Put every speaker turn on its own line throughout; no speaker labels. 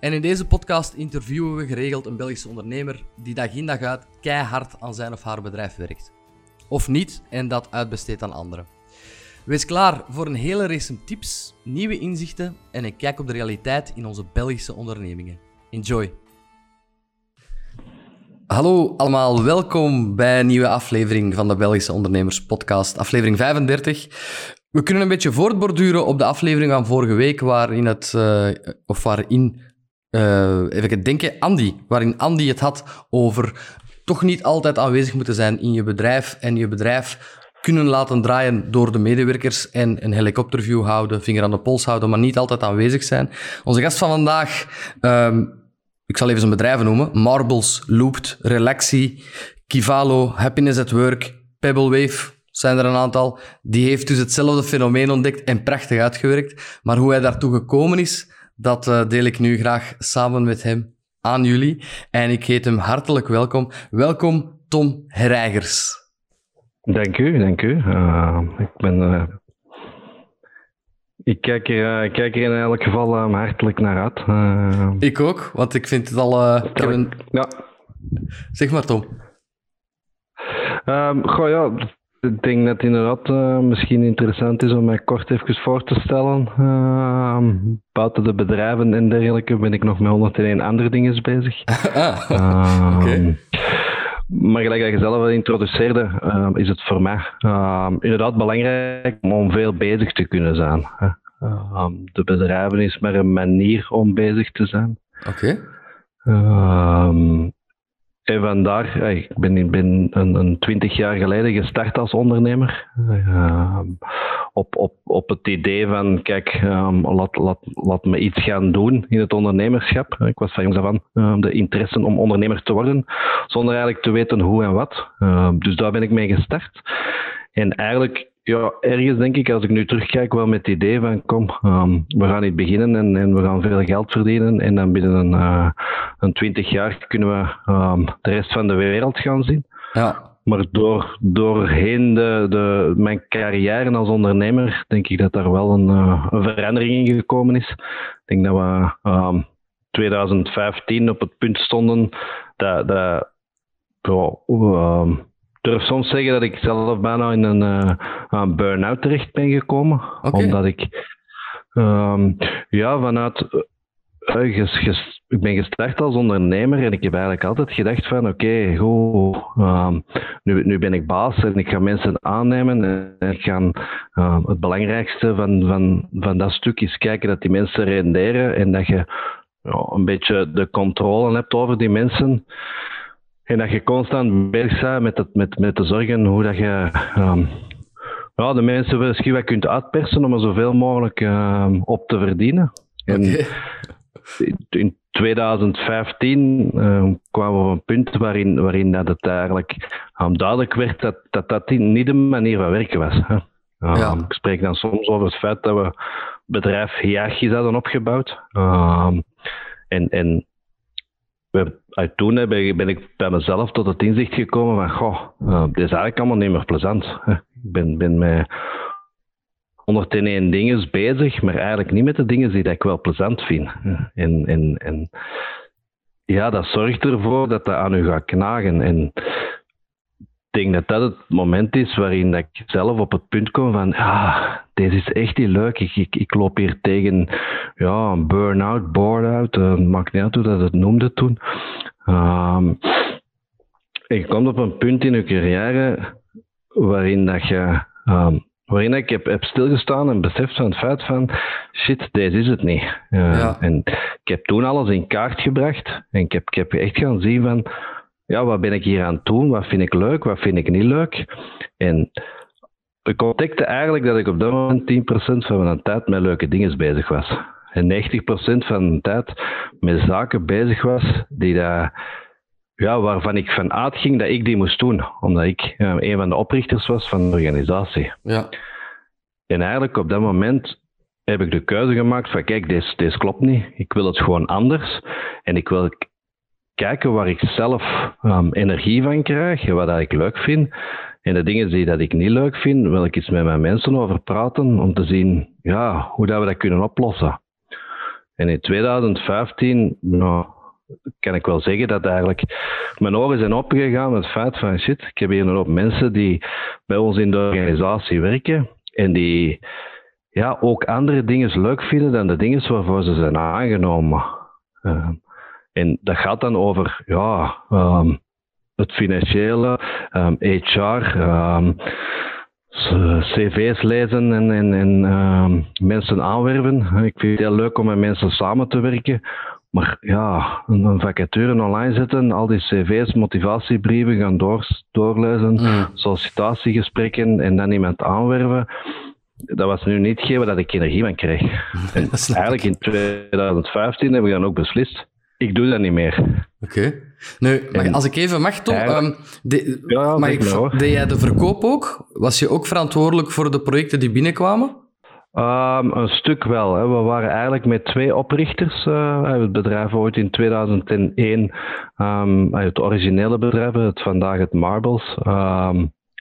En in deze podcast interviewen we geregeld een Belgische ondernemer die dag in dag uit keihard aan zijn of haar bedrijf werkt. Of niet en dat uitbesteedt aan anderen. Wees klaar voor een hele race tips, nieuwe inzichten en een kijk op de realiteit in onze Belgische ondernemingen. Enjoy! Hallo allemaal, welkom bij een nieuwe aflevering van de Belgische Ondernemers Podcast, aflevering 35. We kunnen een beetje voortborduren op de aflevering van vorige week, waarin het, uh, of waarin uh, even denken, Andy, waarin Andy het had over toch niet altijd aanwezig moeten zijn in je bedrijf en je bedrijf kunnen laten draaien door de medewerkers en een helikopterview houden, vinger aan de pols houden, maar niet altijd aanwezig zijn. Onze gast van vandaag, um, ik zal even zijn bedrijven noemen, Marbles, Looped, Relaxi, Kivalo, Happiness at Work, Pebble Wave, zijn er een aantal. Die heeft dus hetzelfde fenomeen ontdekt en prachtig uitgewerkt. Maar hoe hij daartoe gekomen is, dat uh, deel ik nu graag samen met hem aan jullie. En ik heet hem hartelijk welkom. Welkom, Tom Herijgers.
Dank u, dank u. Uh, ik ben... Uh, ik kijk er, ik kijk er in elk geval hartelijk naar uit.
ik ook, want ik vind het al... ik heb een... Ja. Zeg maar, Tom.
Um, goh, ja, ik denk dat het inderdaad uh, misschien interessant is om mij kort even voor te stellen. Uh, buiten de bedrijven en dergelijke ben ik nog met 101 andere dingen bezig. ah, uh, Maar gelijk dat je zelf introduceerde, ehm, is het voor mij ehm, inderdaad belangrijk om veel bezig te kunnen zijn. de bedrijven is maar een manier om bezig te zijn.
Oké.
En vandaar, ik ben, ben een, twintig jaar geleden gestart als ondernemer. Uh, op, op, op het idee van, kijk, um, laat, laat, laat me iets gaan doen in het ondernemerschap. Ik was van jongs af aan uh, de interesse om ondernemer te worden, zonder eigenlijk te weten hoe en wat. Uh, dus daar ben ik mee gestart. En eigenlijk ja, ergens denk ik, als ik nu terugkijk, wel met het idee van kom, um, we gaan niet beginnen en, en, we gaan veel geld verdienen. En dan binnen een, uh, een 20 jaar kunnen we um, de rest van de wereld gaan zien. Ja. Maar door, doorheen de, de, mijn carrière als ondernemer denk ik dat daar wel een, uh, een verandering in gekomen is. Ik denk dat we um, 2015 op het punt stonden dat, dat durf soms zeggen dat ik zelf bijna in een, uh, een burn-out terecht ben gekomen. Omdat ik um, ja, vanuit. Uh, ges, ges, ik ben gestart als ondernemer en ik heb eigenlijk altijd gedacht van oké, okay, um, nu, nu ben ik baas en ik ga mensen aannemen en ik ga uh, het belangrijkste van, van, van dat stuk is kijken dat die mensen renderen en dat je ja, een beetje de controle hebt over die mensen. En dat je constant bezig bent met, het, met, met te zorgen hoe dat je um, ja, de mensen misschien wat kunt uitpersen om er zoveel mogelijk um, op te verdienen. En in 2015 uh, kwamen we op een punt waarin, waarin dat het eigenlijk duidelijk werd dat, dat dat niet de manier van werken was. Hè. Ja. Ik spreek dan soms over het feit dat we het bedrijf hiërarchisch hadden opgebouwd. en, en uit toen ben, ik bij mezelf tot het inzicht gekomen van, goh, dit is eigenlijk allemaal niet meer plezant. Ik ben, ben met 101 dingen bezig, maar eigenlijk niet met de dingen die ik wel plezant vind. En, en, en ja, dat zorgt ervoor dat dat aan u gaat knagen. En ik denk dat dat het moment is waarin dat ik zelf op het punt kom van, ja, deze is echt niet leuk. Ik, ik, ik loop hier tegen ja, een burn-out, bored-out, uh, maakt niet uit hoe dat het noemde toen. Um, je komt op een punt in je carrière waarin dat je, um, waarin ik heb, heb stilgestaan en beseft van het feit van, shit, deze is het niet. Uh, ja. En ik heb toen alles in kaart gebracht en ik heb, ik heb echt gaan zien van, ja, wat ben ik hier aan het doen? Wat vind ik leuk? Wat vind ik niet leuk? En ik ontdekte eigenlijk dat ik op dat moment 10% van mijn tijd met leuke dingen bezig was. en 90% van de tijd met zaken bezig was die daar, ja, waarvan ik van uitging dat ik die moest doen, omdat ik een van de oprichters was van de organisatie.
Ja.
En eigenlijk op dat moment heb ik de keuze gemaakt van kijk, deze klopt niet, ik wil het gewoon anders en ik wil kijken waar ik zelf um, energie van krijg en wat dat ik leuk vind. En de dingen die dat ik niet leuk vind, wil ik eens met mijn mensen over praten om te zien ja, hoe dat we dat kunnen oplossen. En in 2015 nou, kan ik wel zeggen dat eigenlijk mijn ogen zijn opgegaan met het feit van shit, ik heb hier een hoop mensen die bij ons in de organisatie werken en die ja, ook andere dingen leuk vinden dan de dingen waarvoor ze zijn aangenomen. Uh, en dat gaat dan over ja, um, het financiële, um, HR, um, cv's lezen en, en, en mensen aanwerven. Ik vind het heel leuk om met mensen samen te werken. Maar ja, een vacature online zetten, al die cv's, motivatiebrieven gaan door, doorlezen, mm. sollicitatiegesprekken en dan iemand aanwerven dat was nu niet geven dat ik energie van kreeg. En eigenlijk in 2015 heb ik dan ook beslist ik doe dat niet meer.
Oké. Nu, als ik even mag, Tom, um, de, ja, mag ik, deed jij de verkoop ook? Was je ook verantwoordelijk voor de projecten die binnenkwamen?
Um, een stuk wel. Hè. We waren eigenlijk met twee oprichters. Uh, het bedrijf ooit in 2001, um, het originele bedrijf, het vandaag het Marbles,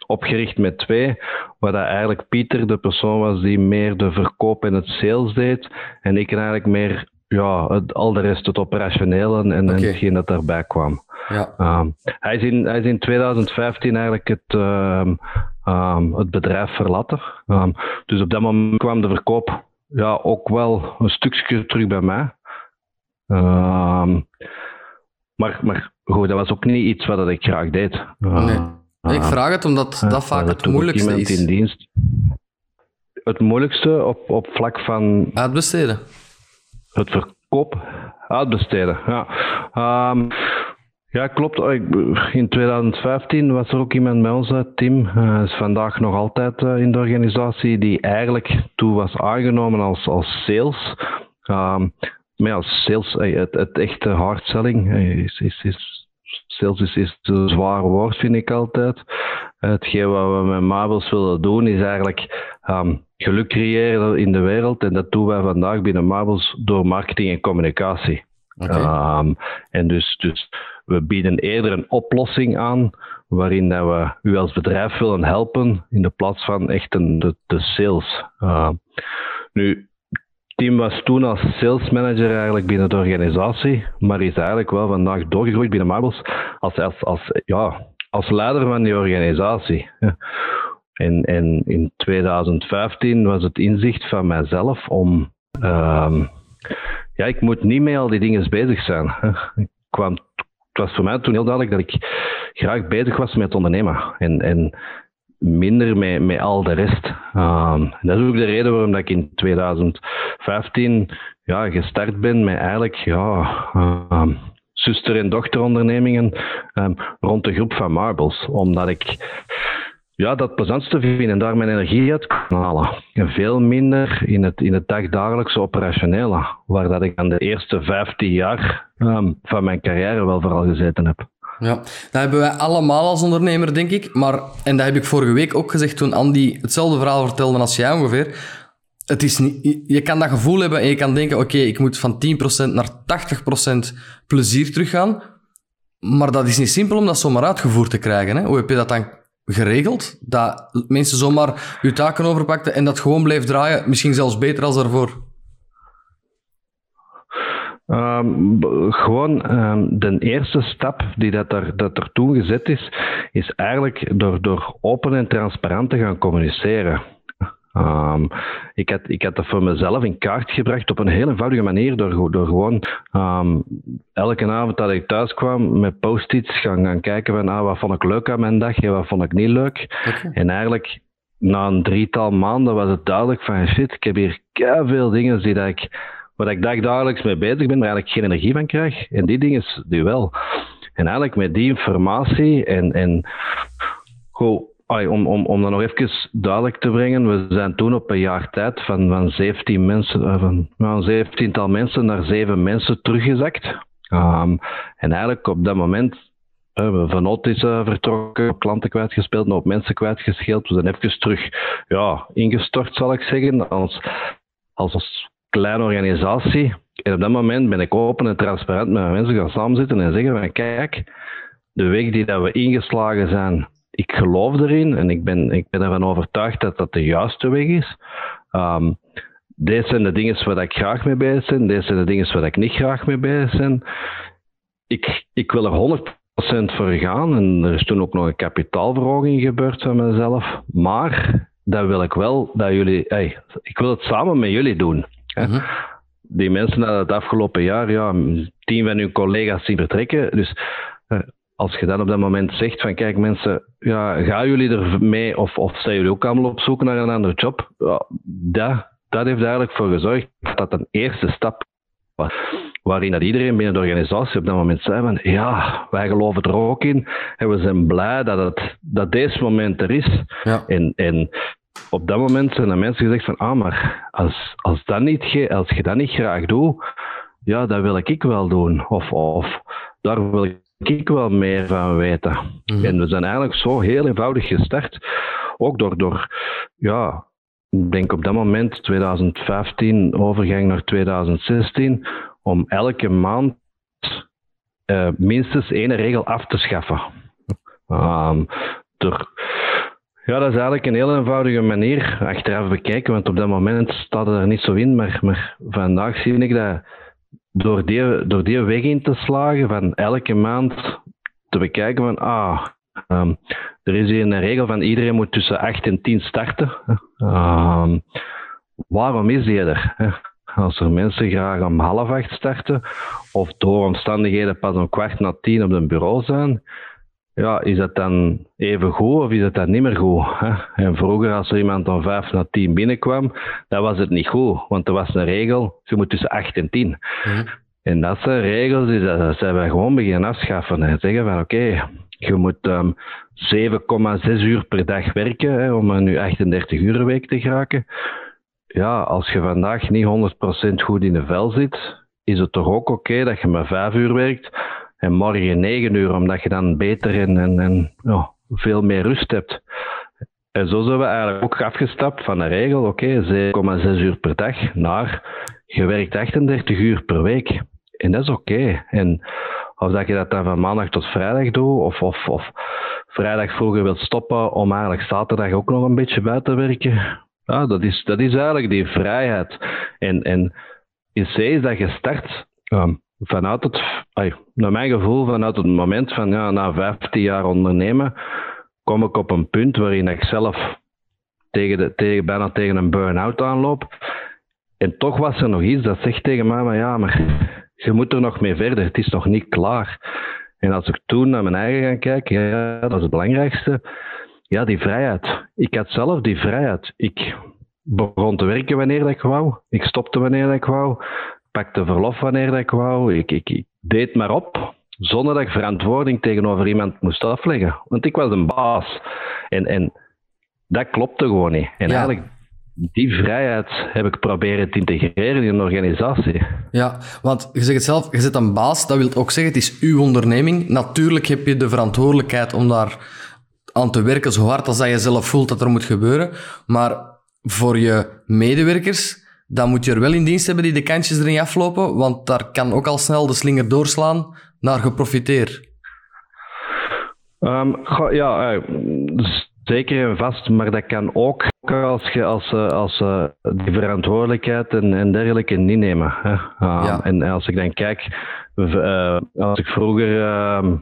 opgericht met twee. Waar dat eigenlijk Pieter de persoon was die meer de verkoop en het sales deed. En ik eigenlijk meer ja, het, al de rest, het operationele en, en hetgeen dat daarbij kwam.
Ja.
Um, hij, is in, hij is in 2015 eigenlijk het, um, um, het bedrijf verlaten. dus op dat moment kwam de verkoop ja, ook wel een stukje terug bij mij. maar, maar goed, dat was ook niet iets wat ik graag deed.
nee. Ik vraag het omdat dat vaak het moeilijkste is.
In dienst. Het moeilijkste op, op vlak van...
Uitbesteden
het verkoop uitbesteden. Ja, um, ja klopt. In 2015 was er ook iemand bij ons, Tim, uh, is vandaag nog altijd uh, in de organisatie, die eigenlijk toen was aangenomen als, als sales. Um, maar ja, sales, het, het echte hardselling is, is, is sales is, is een zwaar woord, vind ik altijd. Hetgeen wat we met Marbles willen doen, is eigenlijk um, geluk creëren in de wereld. En dat doen wij vandaag binnen Marbles door marketing en communicatie. Okay. en dus, dus we bieden eerder een oplossing aan waarin dat we u als bedrijf willen helpen in de plaats van echt een, de, de sales. Uh, nu, Tim was toen als sales manager eigenlijk binnen de organisatie, maar is eigenlijk wel vandaag doorgegroeid binnen Marbles als, als, als, ja, als leider van die organisatie. En, en in 2015 was het inzicht van mijzelf om, uh, ja, ik moet niet met al die dingen bezig zijn. Kwam, het was voor mij toen heel duidelijk dat ik graag bezig was met ondernemen. En, en minder met, met al de rest. Uh, dat is ook de reden waarom ik in 2015 ja, gestart ben met eigenlijk ja, uh, zuster- en dochterondernemingen rond de groep van Marbles. Omdat ik ja, dat plezantste vind en daar mijn energie uit kan halen. En veel minder in het, in het dagdagelijkse operationele, waar dat ik aan de eerste 15 jaar um, van mijn carrière wel vooral gezeten heb.
Ja, dat hebben wij allemaal als ondernemer, denk ik. Maar, en dat heb ik vorige week ook gezegd toen Andy hetzelfde verhaal vertelde als jij ongeveer. Het is niet, je kan dat gevoel hebben en je kan denken, oké, ik moet van 10% naar 80% plezier teruggaan. Maar dat is niet simpel om dat zomaar uitgevoerd te krijgen. Hè? Hoe heb je dat dan geregeld? Dat mensen zomaar je taken overpakten en dat gewoon bleef draaien, misschien zelfs beter als daarvoor?
Um, gewoon um, de eerste stap die dat er, dat er toen gezet is, is eigenlijk door, door open en transparant te gaan communiceren. Um, ik, had, ik had dat voor mezelf in kaart gebracht op een heel eenvoudige manier door, door gewoon um, elke avond dat ik thuis kwam met post-its gaan, gaan kijken van ah, wat vond ik leuk aan mijn dag en wat vond ik niet leuk. En eigenlijk na een drietal maanden was het duidelijk van shit, ik heb hier veel dingen die dat ik, waar ik dagelijks mee bezig ben, maar eigenlijk geen energie van krijg. En die dingen die wel. En eigenlijk met die informatie en, en om, om, om dat nog even duidelijk te brengen, we zijn toen op een jaar tijd van, van 17 mensen, eh, van een 17-tal mensen naar 7 mensen teruggezakt. Um, en eigenlijk op dat moment, uh, Van Ot is uh, vertrokken, klanten kwijtgespeeld, nog mensen kwijtgescheeld. We zijn even terug ja, ingestort, zal ik zeggen, als, als, als kleine organisatie. En op dat moment ben ik open en transparant met mensen gaan samenzitten en zeggen van kijk, de weg die dat we ingeslagen zijn, ik geloof erin en ik ben, ik ben ervan overtuigd dat dat de juiste weg is. Um, deze zijn de dingen waar ik graag mee bezig ben, deze zijn de dingen waar ik niet graag mee bezig ben. Ik, ik wil er 100% voor gaan en er is toen ook nog een kapitaalverhoging gebeurd van mezelf. Maar dat wil ik wel dat jullie, hey, ik wil het samen met jullie doen. Mhm. Die mensen hadden het afgelopen jaar, ja, tien van hun collega's zien vertrekken. Dus als je dan op dat moment zegt van kijk mensen, ja, gaan jullie er mee of, of zijn jullie ook allemaal op zoek naar een andere job? Ja, dat, dat heeft eigenlijk voor gezorgd dat dat een eerste stap was. Waarin dat iedereen binnen de organisatie op dat moment zei van ja, wij geloven er ook in en we zijn blij dat, het, dat deze moment er is. Ja. En, en op dat moment zijn er mensen gezegd van ah, maar als, als, dat niet, als je dat niet graag doet, ja, dat wil ik wel doen. Of, of daar wil ik ik wel meer van weten. Mhm. En we zijn eigenlijk zo heel eenvoudig gestart. Ook door, door ja, ik denk op dat moment, 2015, overgang naar 2016, om elke maand uh, minstens één regel af te schaffen. Um, door, ja, dat is eigenlijk een heel eenvoudige manier achteraf bekijken, want op dat moment staat het er niet zo in, maar, maar vandaag zie ik dat door die, door die weg in te slagen van elke maand te bekijken van ah, um, er is hier een regel van iedereen moet tussen 8 en 10 starten. Um, waarom is die er? Als er mensen graag om half acht starten of door omstandigheden pas om kwart na tien op een bureau zijn, ja, is dat dan even goed of is dat dan niet meer goed? Hè? En vroeger, als er iemand om vijf na tien binnenkwam, dan was het niet goed, want er was een regel, je moet tussen acht en tien. Mhm. En dat zijn regels die dat zijn wij gewoon beginnen afschaffen en zeggen van oké, je moet um, ehm, 7,6 uur per dag werken hè, om nu 38 uur week te geraken. Ja, als je vandaag niet 100% goed in de vel zit, is het toch ook oké dat je maar 5 uur werkt en morgen 9 uur, omdat je dan beter en, en, ja, veel meer rust hebt. En zo zijn we eigenlijk ook afgestapt van de regel, oké, 7,6 uur per dag, naar je werkt 38 uur per week. En dat is oké. En of dat je dat dan van maandag tot vrijdag doet, of, of, of vrijdag vroeger wilt stoppen om eigenlijk zaterdag ook nog een beetje bij te werken. Ja, dat is, dat is eigenlijk die vrijheid. En, en in C is dat je start um, vanuit het, naar mijn gevoel, vanuit het moment van ja, na 15 jaar ondernemen, kom ik op een punt waarin ik zelf tegen de, tegen, bijna tegen een burn-out aanloop. En toch was er nog iets dat zegt tegen mij, maar ja, maar je moet er nog mee verder, het is nog niet klaar. En als ik toen naar mijn eigen ga kijken, ja, dat is het belangrijkste. Ja, die vrijheid. Ik had zelf die vrijheid. Ik begon te werken wanneer ik wou. Ik stopte wanneer ik wou pakte verlof wanneer ik wou. Ik, ik, ik deed maar op, zonder dat ik verantwoording tegenover iemand moest afleggen. Want ik was een baas. En, en dat klopte gewoon niet. En eigenlijk die vrijheid heb ik proberen te integreren in een organisatie.
Ja, want je zegt het zelf, je zit een baas, dat wil ook zeggen, het is uw onderneming. Natuurlijk heb je de verantwoordelijkheid om daar aan te werken, zo hard als dat je zelf voelt dat er moet gebeuren. Maar voor je medewerkers dan moet je er wel in dienst hebben die de kantjes erin aflopen, want daar kan ook al snel de slinger doorslaan naar geprofiteer.
Um, ja, uh, zeker en vast, maar dat kan ook als je als, uh, als uh, die verantwoordelijkheid en, en dergelijke niet nemen. Hè. Um, En als ik dan kijk, als ik vroeger ehm,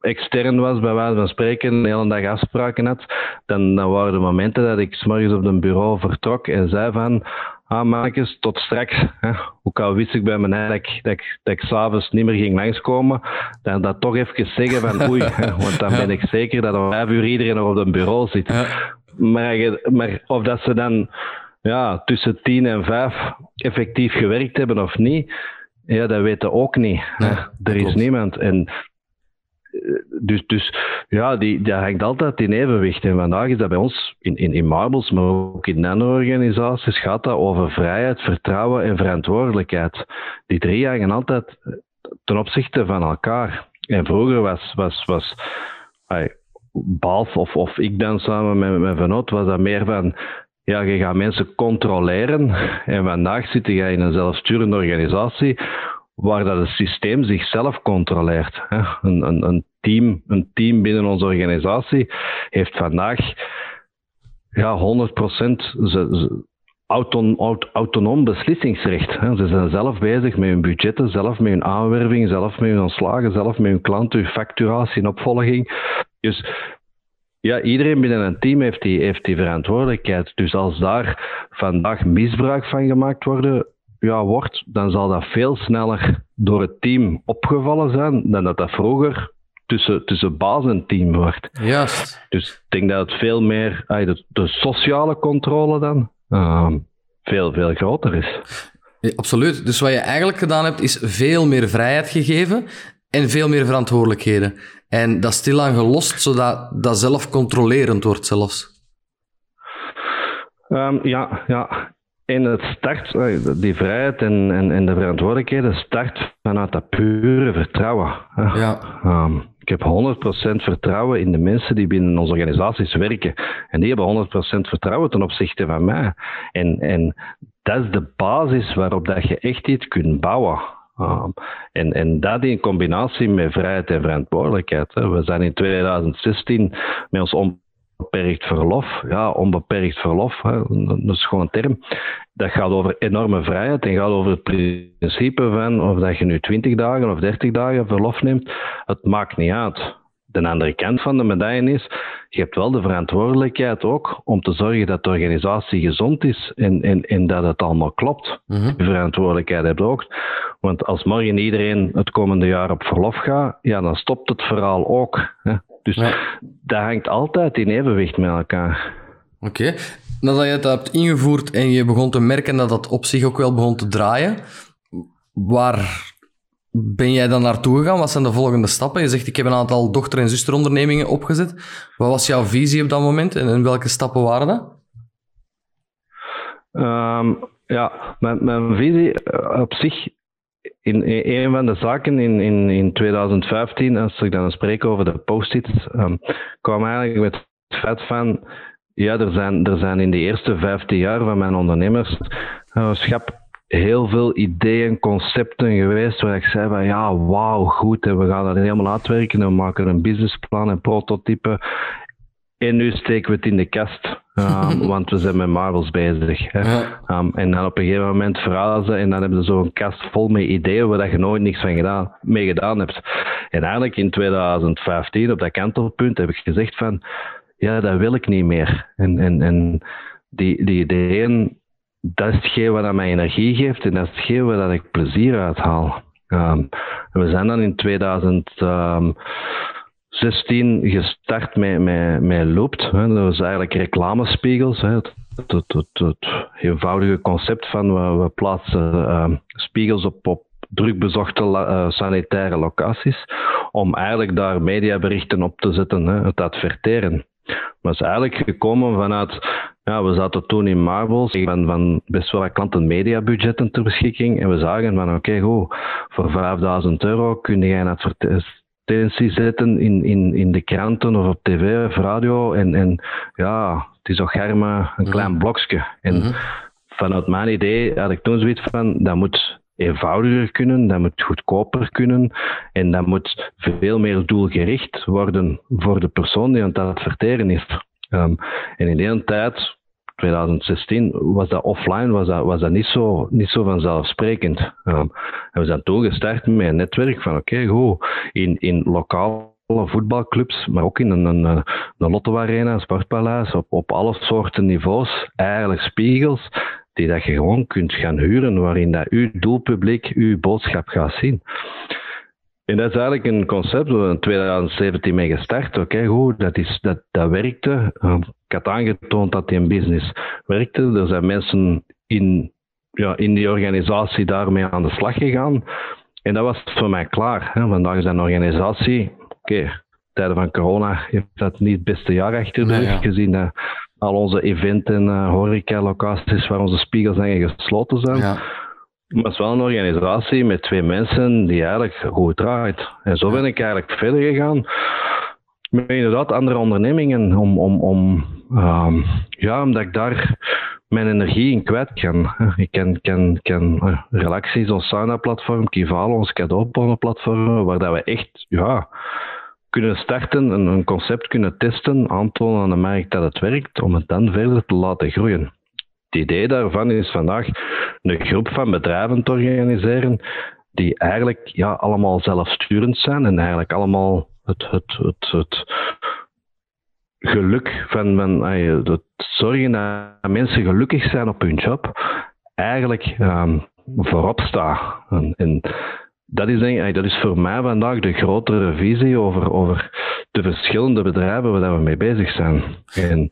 extern was, bij wijze van spreken, de hele dag afspraken had, dan, dan waren de momenten dat ik s'morgens op een bureau vertrok en zei van ah mannetjes, tot straks. Hè. Ook al wist ik bij mijn dat ik, dat ik, dat ik s'avonds niet meer ging langskomen, dan dat toch even zeggen van oei, want dan ben ik zeker dat om vijf uur iedereen nog op een bureau zit. Maar, maar of dat ze dan ja, tussen tien en vijf effectief gewerkt hebben of niet, ja, dat weten ook niet. er is niemand. En dus, dus ja, die, dat hangt altijd in evenwicht. En vandaag is dat bij ons in, in, in Marbles, maar ook in andere organisaties, gaat dat over vrijheid, vertrouwen en verantwoordelijkheid. Die drie hangen altijd ten opzichte van elkaar. En vroeger was, was, was behalve of, of ik dan samen met mijn vennoot, was dat meer van ja, je gaat mensen controleren. En vandaag zit je in een zelfsturende organisatie waar dat het systeem zichzelf controleert. Een, een, een, team, een team binnen onze organisatie heeft vandaag ja, 100% autonoom beslissingsrecht. Ze zijn zelf bezig met hun budgetten, zelf met hun aanwerving, zelf met hun ontslagen, zelf met hun klanten, facturatie en opvolging. Dus ja, iedereen binnen een team heeft die, heeft die verantwoordelijkheid. Dus als daar vandaag misbruik van gemaakt worden, ja, wordt, dan zal dat veel sneller door het team opgevallen zijn dan dat dat vroeger tussen, tussen baas en team wordt.
Juist.
Dus ik denk dat het veel meer, de, de sociale controle dan, uh, veel, veel groter is.
Ja, absoluut. Dus wat je eigenlijk gedaan hebt, is veel meer vrijheid gegeven en veel meer verantwoordelijkheden. En dat stilaan gelost, zodat dat zelf controlerend wordt zelfs.
Um, ja, ja. En het start, eh, die vrijheid en, en, en de verantwoordelijkheden start vanuit dat pure vertrouwen.
Ja.
Um, ik heb 100% vertrouwen in de mensen die binnen onze organisaties werken. En die hebben 100% vertrouwen ten opzichte van mij. En, en dat is de basis waarop dat je echt iets kunt bouwen. Um, en, en dat in combinatie met vrijheid en verantwoordelijkheid. Hè. We zijn in 2016 met ons onbeperkt verlof. Ja, onbeperkt verlof, hè, dat is gewoon een term. Dat gaat over enorme vrijheid en gaat over het principe van of dat je nu 20 dagen of 30 dagen verlof neemt. Het maakt niet uit. De andere kant van de medaille is, je hebt wel de verantwoordelijkheid ook om te zorgen dat de organisatie gezond is en, en, en dat het allemaal klopt. Mm Die verantwoordelijkheid heb je ook. Want als morgen iedereen het komende jaar op verlof gaat, ja, dan stopt het verhaal ook. Hè. Dus dat hangt altijd in evenwicht met elkaar.
Oké. Nadat je het hebt ingevoerd en je begon te merken dat dat op zich ook wel begon te draaien, waar ben jij dan naartoe gegaan? Wat zijn de volgende stappen? Je zegt, ik heb een aantal dochter- en zusterondernemingen opgezet. Wat was jouw visie op dat moment en, welke stappen waren dat?
Um, ja, mijn, mijn visie eh, op zich in, een van de zaken in, in, in 2015, als ik dan spreek over de post-its, um, kwam eigenlijk met het feit van, ja, er zijn, er zijn in de eerste 15 jaar van mijn ondernemerschap heel veel ideeën, concepten geweest waar ik zei van ja, wauw, goed, en we gaan dat helemaal uitwerken en we maken een businessplan en prototype. En nu steken we het in de kast, um, want we zijn met Marvels bezig. Hè. Um, en dan op een gegeven moment verhalen ze en dan hebben ze zo'n kast vol met ideeën waar je nooit niks van gedaan, mee gedaan hebt. En eigenlijk in 2015, op dat kantelpunt, heb ik gezegd van ja, dat wil ik niet meer. En, en, en die, die ideeën, dat is hetgeen wat mij energie geeft en dat is hetgeen waar ik plezier uit haal. Um, we zijn dan in 2000. 16 gestart met, met, met Loopt. Dat was eigenlijk reclamespiegels. Hè. Het, het, het, het, eenvoudige concept van we, we plaatsen uh, spiegels op, op drukbezochte uh, sanitaire locaties om eigenlijk daar mediaberichten op te zetten, hè, het adverteren. Maar het is eigenlijk gekomen vanuit, ja, we zaten toen in Marbles, van, van best wel klanten mediabudgetten ter beschikking en we zagen van oké, okay, goed, voor 5000 euro kun je een advertentie advertentie zetten in, in, in de kranten of op tv of radio. En, en ja, het is ook germa een mhm. klein blokje. En mhm. vanuit mijn idee had ik toen zoiets van, dat moet eenvoudiger kunnen, dat moet goedkoper kunnen en dat moet veel meer doelgericht worden voor de persoon die aan het adverteren is. Um, en in die tijd 2016 was dat offline, was dat, was dat niet, zo, niet zo vanzelfsprekend. Um, en we zijn toen gestart met een netwerk van oké, goed, in, in lokale voetbalclubs, maar ook in een, een, een Lotto Arena, een Sportpaleis, op, op alle soorten niveaus, eigenlijk spiegels die dat je gewoon kunt gaan huren, waarin dat uw doelpubliek uw boodschap gaat zien. En dat is eigenlijk een concept waar we in 2017 mee gestart. Oké, goed, dat, is, dat, dat werkte. Ehm, ik had aangetoond dat die een business werkte. Er zijn mensen in, ja, in die organisatie daarmee aan de slag gegaan. En dat was voor mij klaar. Hè. Vandaag is een organisatie, oké, tijden van corona heeft dat niet het beste jaar achter de rug, gezien dat al onze eventen en uh, horeca-locaties waar onze spiegels gesloten zijn. Ja. Maar het is wel een organisatie met twee mensen die eigenlijk goed draait. En zo ben ik eigenlijk verder gegaan met inderdaad andere ondernemingen om, om, om um, ja, omdat ik daar mijn energie in kwijt kan. Ik ken, ken, ken uh, Relaxis, ons sauna-platform, Kivalo, ons cadeaubonnenplatform, waar dat we echt ja, kunnen starten, een, een concept kunnen testen, aantonen aan de markt dat het werkt, om het dan verder te laten groeien. Het idee daarvan is vandaag een groep van bedrijven te organiseren die eigenlijk ja, allemaal zelfsturend zijn en eigenlijk allemaal het, het, het, het geluk van, van het zorgen dat mensen gelukkig zijn op hun job, eigenlijk um, voorop staat. En, dat is, denk dat is voor mij vandaag de grotere visie over, over de verschillende bedrijven waar we mee bezig zijn. En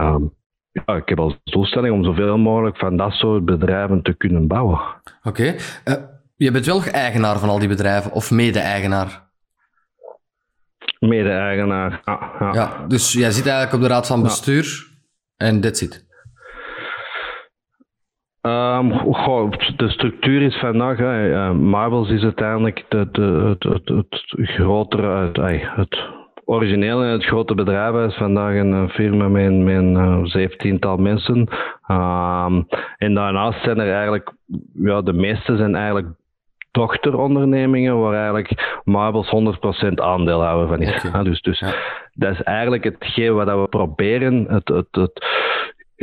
um, ja, ik heb als doelstelling om zoveel mogelijk van dat soort bedrijven te kunnen bouwen.
Oké. Uh, je bent wel eigenaar van al die bedrijven, of mede-eigenaar?
Mede-eigenaar, ja, ja.
ja, Dus jij zit eigenlijk op de raad van bestuur en that's it.
Um, de structuur is vandaag, hè, uh, Marbles is uiteindelijk de, de, het, het, het, grotere, het, het origineel het grote bedrijf is vandaag een firma met, met een uh, zeventiental mensen. Um, en daarnaast zijn er eigenlijk, ja, de meeste zijn eigenlijk dochterondernemingen waar eigenlijk Marbles 100% aandeelhouder van is. Okay. dus dus dat is eigenlijk hetgeen wat we proberen, het, het, het,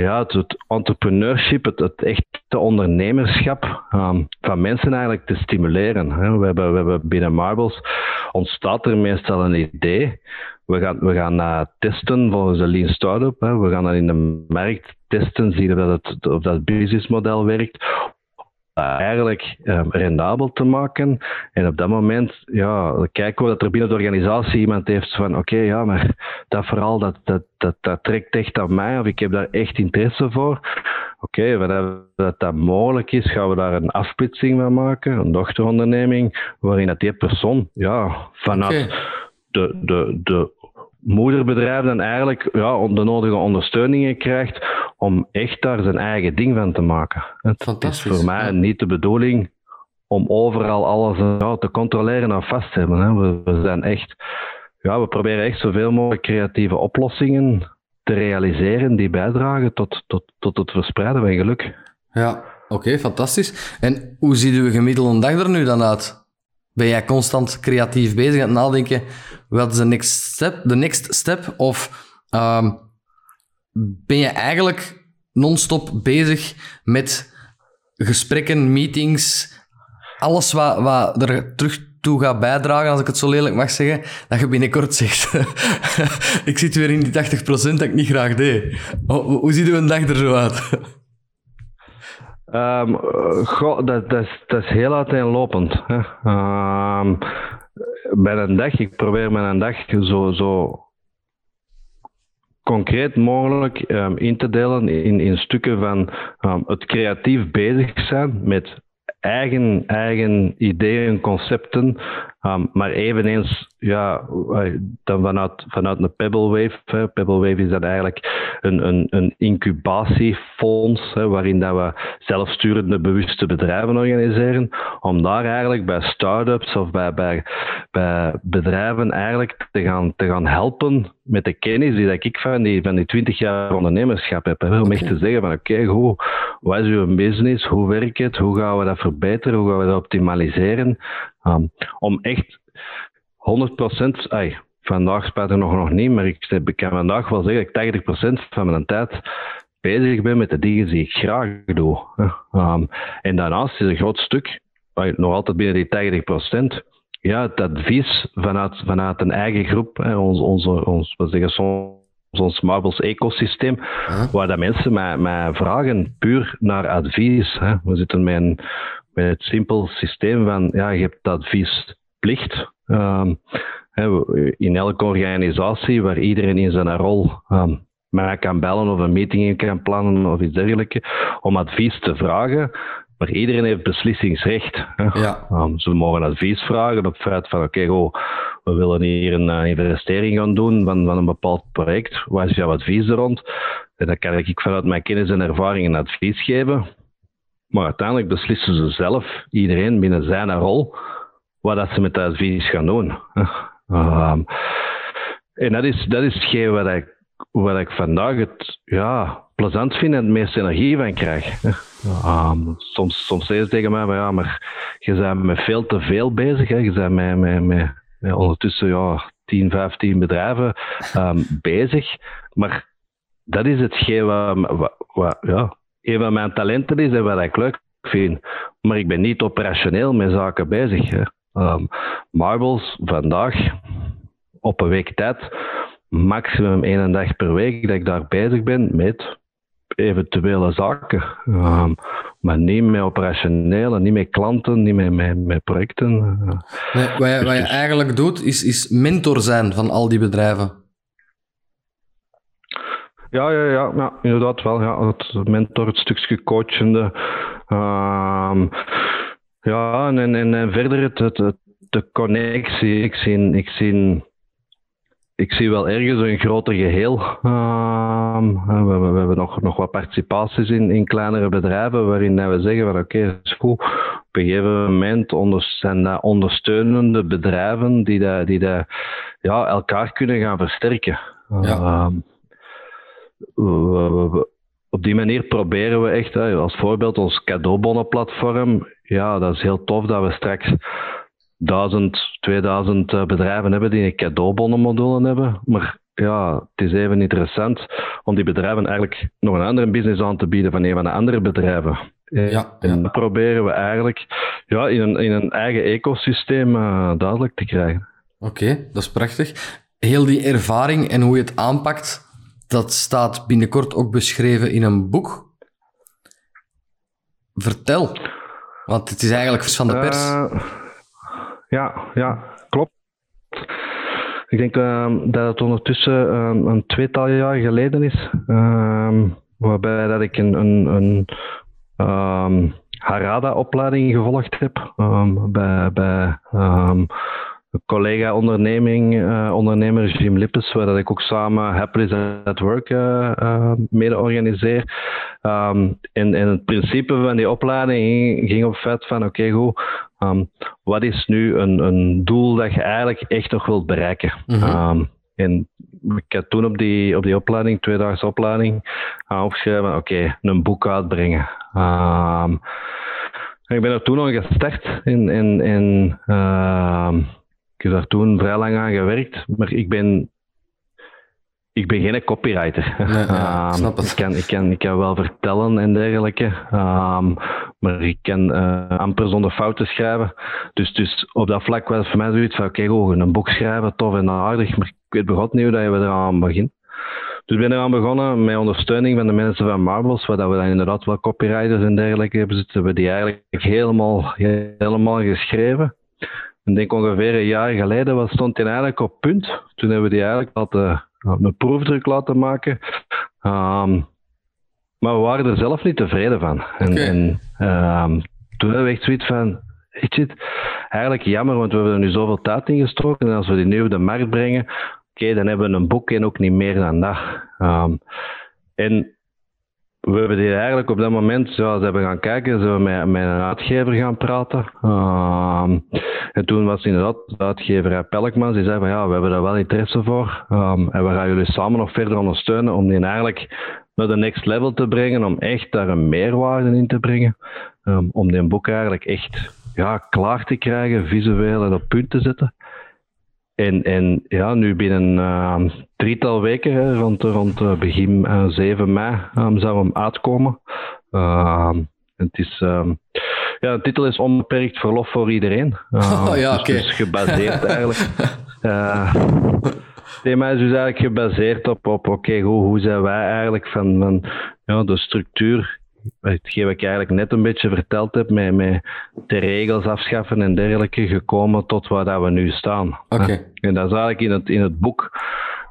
ja, het, entrepreneurship, het, het echte ondernemerschap um, van mensen eigenlijk te stimuleren. Hè. We, hebben, we hebben binnen Marbles ontstaat er meestal een idee. We gaan, we gaan uh, testen volgens de Lean Startup. Hè. We gaan dat in de markt testen, zien of dat, het, of dat businessmodel werkt eigenlijk um, rendabel te maken. En op dat moment, ja, kijken we dat er binnen de organisatie iemand heeft van, oké, ja, maar dat verhaal, dat, dat, dat, dat trekt echt aan mij, of ik heb daar echt interesse voor. Oké, okay, dat dat mogelijk is, gaan we daar een afsplitsing van maken, een dochteronderneming, waarin dat die persoon, ja, vanuit de, de, de moederbedrijf dan eigenlijk ja, de nodige ondersteuningen krijgt om echt daar zijn eigen ding van te maken. Het is voor mij niet de bedoeling om overal alles ja, te controleren en vast te hebben. Hè. We, we, zijn echt, ja, we proberen echt zoveel mogelijk creatieve oplossingen te realiseren die bijdragen tot, tot, tot het verspreiden van geluk.
Ja, oké, fantastisch. En hoe ziet uw gemiddelde dag er nu dan uit? Ben jij constant creatief bezig aan het nadenken, wat is de next step? De next step of um, ben je eigenlijk non-stop bezig met gesprekken, meetings, alles wat, wat er terug toe gaat bijdragen, als ik het zo lelijk mag zeggen, dat je binnenkort zegt. ik zit weer in die 80% dat ik niet graag deed. Hoe, hoe ziet uw dag er zo uit?
Um, goh, dat, dat, is, dat heel uiteenlopend. Hè. Bij een dag, ik probeer mijn dag zo, zo concreet mogelijk um, in te delen in, in stukken van het creatief bezig zijn met eigen, eigen ideeën, concepten, um, maar eveneens ja, dan vanuit, vanuit een Pebblewave. Hè. Pebblewave is dan eigenlijk een, een, een incubatiefonds hè, waarin dat we zelfsturende bewuste bedrijven organiseren, om daar eigenlijk bij start-ups of bij, bij, bij bedrijven eigenlijk te gaan, te gaan helpen met de kennis die dat ik van die, van die 20 jaar ondernemerschap heb. Hè, om echt te zeggen van oké, okay, wat is uw business, hoe werkt het, hoe gaan we dat verbeteren, hoe gaan we dat optimaliseren, um, om echt 100%, ay, vandaag spijt er nog, nog niet, maar ik, ik kan vandaag wel zeggen dat ik 80% van mijn tijd bezig ben met de dingen die ik graag doe. Um, en daarnaast is een groot stuk, nog altijd binnen die 80%, ja, het advies vanuit, vanuit een eigen groep, hè, ons, onze, ons, we zeggen soms ons Marbles ecosysteem, waar dat mensen mij, mij vragen puur naar advies. Hè. We zitten met, een, met het simpel systeem van, ja, je hebt adviesplicht. Um, in elke organisatie waar iedereen in zijn rol um, mij kan bellen of een meeting kan plannen of iets dergelijks, om advies te vragen, Maar iedereen heeft beslissingsrecht.
Ja.
Um, ze mogen advies vragen op feit van oké, okay, we willen hier een uh, investering gaan doen van, van een bepaald project. Wat is jouw advies er rond? En dan kan ik vanuit mijn kennis en ervaring een advies geven. Maar uiteindelijk beslissen ze zelf, iedereen binnen zijn rol, wat dat ze met dat advies gaan doen. Um, en dat is, dat is hetgeen wat ik, wat ik vandaag het ja, plezant vind en het meeste energie van krijg. Um, soms, soms zeggen ze tegen mij, maar ja, maar je bent met veel te veel bezig. Hè. Je bent met, met, met, ondertussen ja, 10, 15 bedrijven um, bezig. Maar dat is hetgeen wat, wat, wat, ja, een van mijn talenten is en wat ik leuk vind. Maar ik ben niet operationeel met zaken bezig. Hè. Um, marbles vandaag, op een week tijd, maximum één dag per week dat ik daar bezig ben met eventuele zaken. Um, maar niet met operationele, niet met klanten, niet met, met, met projecten.
Nee, wat, je, wat je eigenlijk doet, is, is mentor zijn van al die bedrijven.
Ja, ja, ja, ja inderdaad wel. Ja. Het mentor, het stukje coachende. Um, ja, en, en, en verder het, het, de connectie. Ik zie, ik zie ik zie wel ergens een groter geheel. Uh, we, we, hebben nog, nog wat participaties in, in kleinere bedrijven waarin we zeggen van oké, okay, is goed. Op een gegeven moment onder, zijn dat ondersteunende bedrijven die, dat, die dat, ja, elkaar kunnen gaan versterken. Ja. Uh, op die manier proberen we echt, als voorbeeld ons cadeaubonnenplatform, ja, dat is heel tof dat we straks 1000, 2000 eh, bedrijven hebben die een cadeaubonnenmodule hebben. Maar ja, het is even interessant om die bedrijven eigenlijk nog een andere business aan te bieden van een van de andere bedrijven.
Eh, ja,
en dat proberen we eigenlijk ja, in, een, in een eigen ecosysteem uh, duidelijk te krijgen.
Oké, dat is prachtig. Heel die ervaring en hoe je het aanpakt, dat staat binnenkort ook beschreven in een boek. Vertel, want het is eigenlijk van de pers.
Uh, ja, ja, klopt. Ik denk uh, dat het ondertussen um, een tweetal jaar geleden is, um, waarbij dat ik een, een, een Harada-opleiding gevolgd heb bij, bij collega-onderneming, uh, ondernemer Jim Lippes, waar dat ik ook samen Happily at Work uh, uh, mede organiseer. Um, en, en het principe van die opleiding ging, ging op het feit van, oké, okay, goed, Um, wat is nu een, een doel dat je eigenlijk echt nog wilt bereiken? Mm -hmm. um, en ik heb toen op die, op die opleiding, tweedaagse opleiding, opgeschreven: oké, okay, een boek uitbrengen. Ik ben er toen al gestart in, in, in ik heb daar toen vrij lang aan gewerkt, maar ik ben ik ben geen copywriter.
Nee, ja, um,
ik, kan, ik, kan, ik kan wel vertellen en dergelijke, um, maar ik kan uh, amper zonder fouten schrijven. Dus, dus op dat vlak was het voor mij zoiets van, oké, okay, een boek schrijven, tof en aardig, maar ik weet begot niet hoe dat je eraan begint. Dus ik ben eraan begonnen met ondersteuning van de mensen van Marbles, waar dat we dan inderdaad wel copywriters en dergelijke hebben zitten, hebben die eigenlijk helemaal, helemaal geschreven. Ik denk ongeveer een jaar geleden was, stond hij eigenlijk op punt. Toen hebben we die eigenlijk laten een proefdruk laten maken. Um, maar we waren er zelf niet tevreden van. En,
okay.
en um, toen hadden we echt zoiets van, weet je, eigenlijk jammer, want we hebben er nu zoveel tijd in gestoken. En als we die nu op de markt brengen, oké, okay, dan hebben we een boek en ook niet meer dan dat. Um, en we hebben die eigenlijk op dat moment, ja, ze hebben gaan kijken, ze hebben met, met een uitgever gaan praten. Um, en toen was inderdaad de uitgever Pelkmans, die zei van ja, we hebben daar wel interesse voor. Um, en we gaan jullie samen nog verder ondersteunen om die eigenlijk naar de next level te brengen, om echt daar een meerwaarde in te brengen. Um, om die boek eigenlijk echt ja, klaar te krijgen, visueel en op punt te zetten. En, en ja, nu binnen uh, drietal weken, hè, rond, rond uh, begin uh, 7 mei, um, zou hem uitkomen. het is, um, ja, de titel is Onbeperkt verlof voor iedereen.
oh, ja,
dus,
okay.
dus gebaseerd eigenlijk. het thema is dus eigenlijk gebaseerd op, op oké, okay, hoe, hoe zijn wij eigenlijk van, van ja, de structuur hetgeen wat ik eigenlijk net een beetje verteld heb, met, met de regels afschaffen en dergelijke, gekomen tot waar dat we nu staan.
Okay.
En dat is eigenlijk in het, in het boek,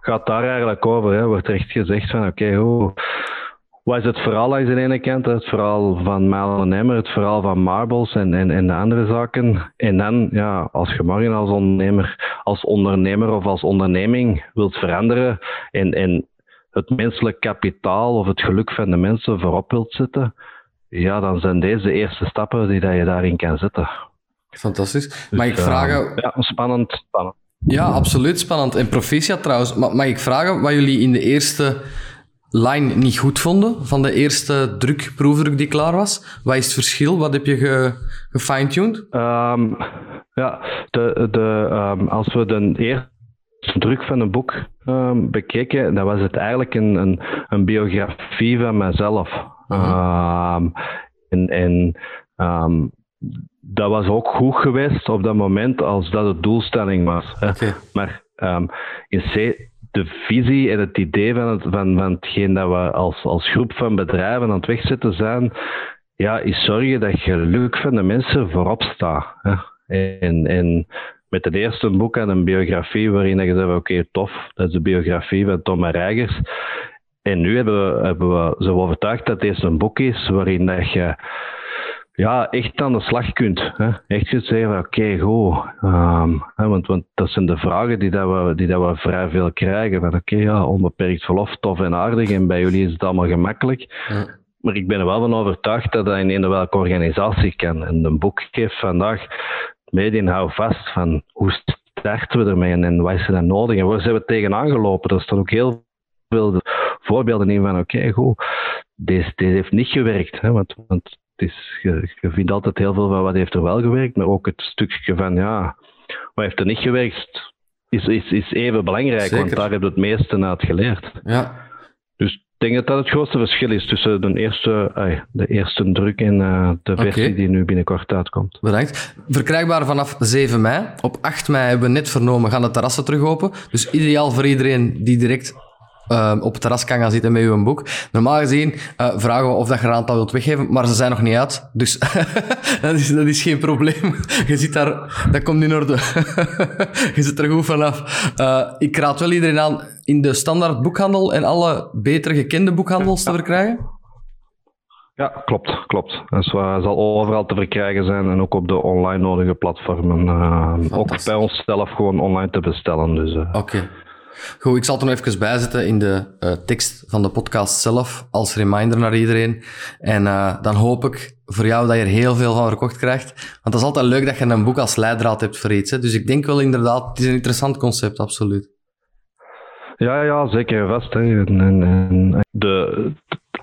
gaat daar eigenlijk over. Hè. Wordt echt gezegd van, oké, okay, hoe, wat is het verhaal langs de ene kant? Het verhaal van Malen Emmer, het verhaal van Marbles en, en, en de andere zaken. En dan, ja, als je morgen als ondernemer, als ondernemer of als onderneming wilt veranderen en, en het menselijk kapitaal of het geluk van de mensen voorop wilt zetten, ja, dan zijn deze de eerste stappen die dat je daarin kan zetten.
Fantastisch.
Dus,
mag ik vragen...
Uh, ja, spannend, spannend.
Ja, absoluut spannend. En proficiat trouwens. Maar mag ik vragen wat jullie in de eerste line niet goed vonden van de eerste druk, proefdruk die klaar was? Wat is het verschil? Wat heb je ge, gefine-tuned?
Um, ja, de, de, um, als we de eerste druk van een boek um, bekeken, dan was het eigenlijk een, een, een biografie van mezelf. Uh-huh. en en dat was ook goed geweest op dat moment als dat de doelstelling was. Okay. Maar in C de visie en het idee van, het, van, van hetgeen dat we als, als groep van bedrijven aan het wegzetten zijn, ja, is zorgen dat geluk van de mensen voorop staat. Hè. En, en met het eerste boek en een biografie waarin je zegt, oké, tof, dat is de biografie van Tom Reigers. En nu hebben we, hebben we zo overtuigd dat deze een boek is waarin dat je ja, echt aan de slag kunt. Hè. Echt kunt zeggen oké, okay, goed. Um, hè, want, want dat zijn de vragen die, dat we, die dat we vrij veel krijgen. Van oké, okay, ja, onbeperkt verlof, tof en aardig. En bij jullie is het allemaal gemakkelijk. Ja. Maar ik ben er wel van overtuigd dat dat in een welke organisatie kan. En een boek geeft vandaag medien hou vast van hoe starten we ermee en, en wat is er dan nodig en waar zijn we tegenaan gelopen. Er staan ook heel veel voorbeelden in van oké, okay, goed, deze, deze heeft niet gewerkt. Hè, want, want is, je, je, vindt altijd heel veel van wat heeft er wel gewerkt, maar ook het stukje van ja, wat heeft er niet gewerkt, is, is, is even belangrijk, Zeker. want daar heb je het meeste uit geleerd.
Ja.
Ik denk dat dat het grootste verschil is tussen de eerste, ay, de eerste druk en uh, de versie okay. die nu binnenkort uitkomt.
Bedankt. Verkrijgbaar vanaf 7 mei. Op 8 mei hebben we net vernomen, gaan de terrassen terug open. Dus ideaal voor iedereen die direct uh, op het terras kan gaan zitten met uw boek. Normaal gezien uh, vragen we of dat je er een aantal wilt weggeven, maar ze zijn nog niet uit. Dus dat, is, dat is geen probleem. je zit daar, dat komt in orde. je zit er goed vanaf. Uh, ik raad wel iedereen aan in de standaard boekhandel en alle beter gekende boekhandels te verkrijgen.
Ja, klopt, klopt. Dat zal overal te verkrijgen zijn en ook op de online nodige platformen. Uh, ook bij ons zelf gewoon online te bestellen. Dus, uh.
Oké. Okay. Goed, ik zal het er nog even bijzetten in de uh, tekst van de podcast zelf, als reminder naar iedereen. En uh, dan hoop ik voor jou dat je er heel veel van verkocht krijgt. Want dat is altijd leuk dat je een boek als leidraad hebt voor iets. Hè? Dus ik denk wel inderdaad, het is een interessant concept, absoluut.
Ja, ja zeker vast. Hè. En, en, de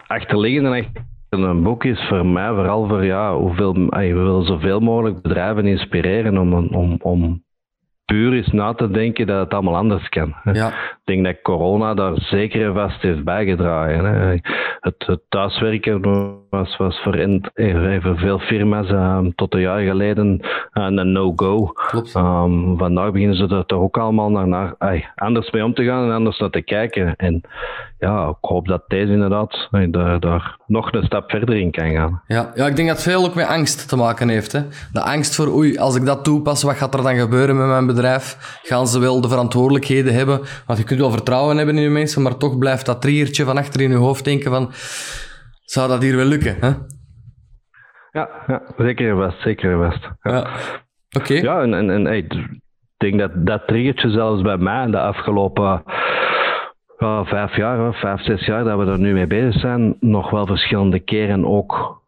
achterliggende een boek is voor mij vooral voor ja, hoeveel, we willen zoveel mogelijk bedrijven inspireren om, om, om puur is na te denken dat het allemaal anders kan.
Ja.
Ik denk dat corona daar zeker en vast heeft bijgedragen. Hè. Het, het, thuiswerken was, was voor, in, voor veel firma's um, tot een jaar geleden een no-go. Um, vandaag beginnen ze er toch ook allemaal naar, naar ay, anders mee om te gaan en anders naar te kijken. En ja, ik hoop dat deze inderdaad ay, daar, daar nog een stap verder in kan gaan.
Ja, ja, ik denk dat veel ook met angst te maken heeft. Hè. De angst voor, oei, als ik dat toepas, wat gaat er dan gebeuren met mijn bedrijf? Gaan ze wel de verantwoordelijkheden hebben? Want je kunt wel vertrouwen hebben in je mensen, maar toch blijft dat triertje van achter in je hoofd denken van, zou dat hier wel lukken? Hè?
Ja, ja, zeker best, zeker best.
Ja, ja. oké.
Ja, en, en, en hey, ik denk dat dat triggertje zelfs bij mij de afgelopen uh, vijf jaar, vijf, zes jaar dat we er nu mee bezig zijn, nog wel verschillende keren ook,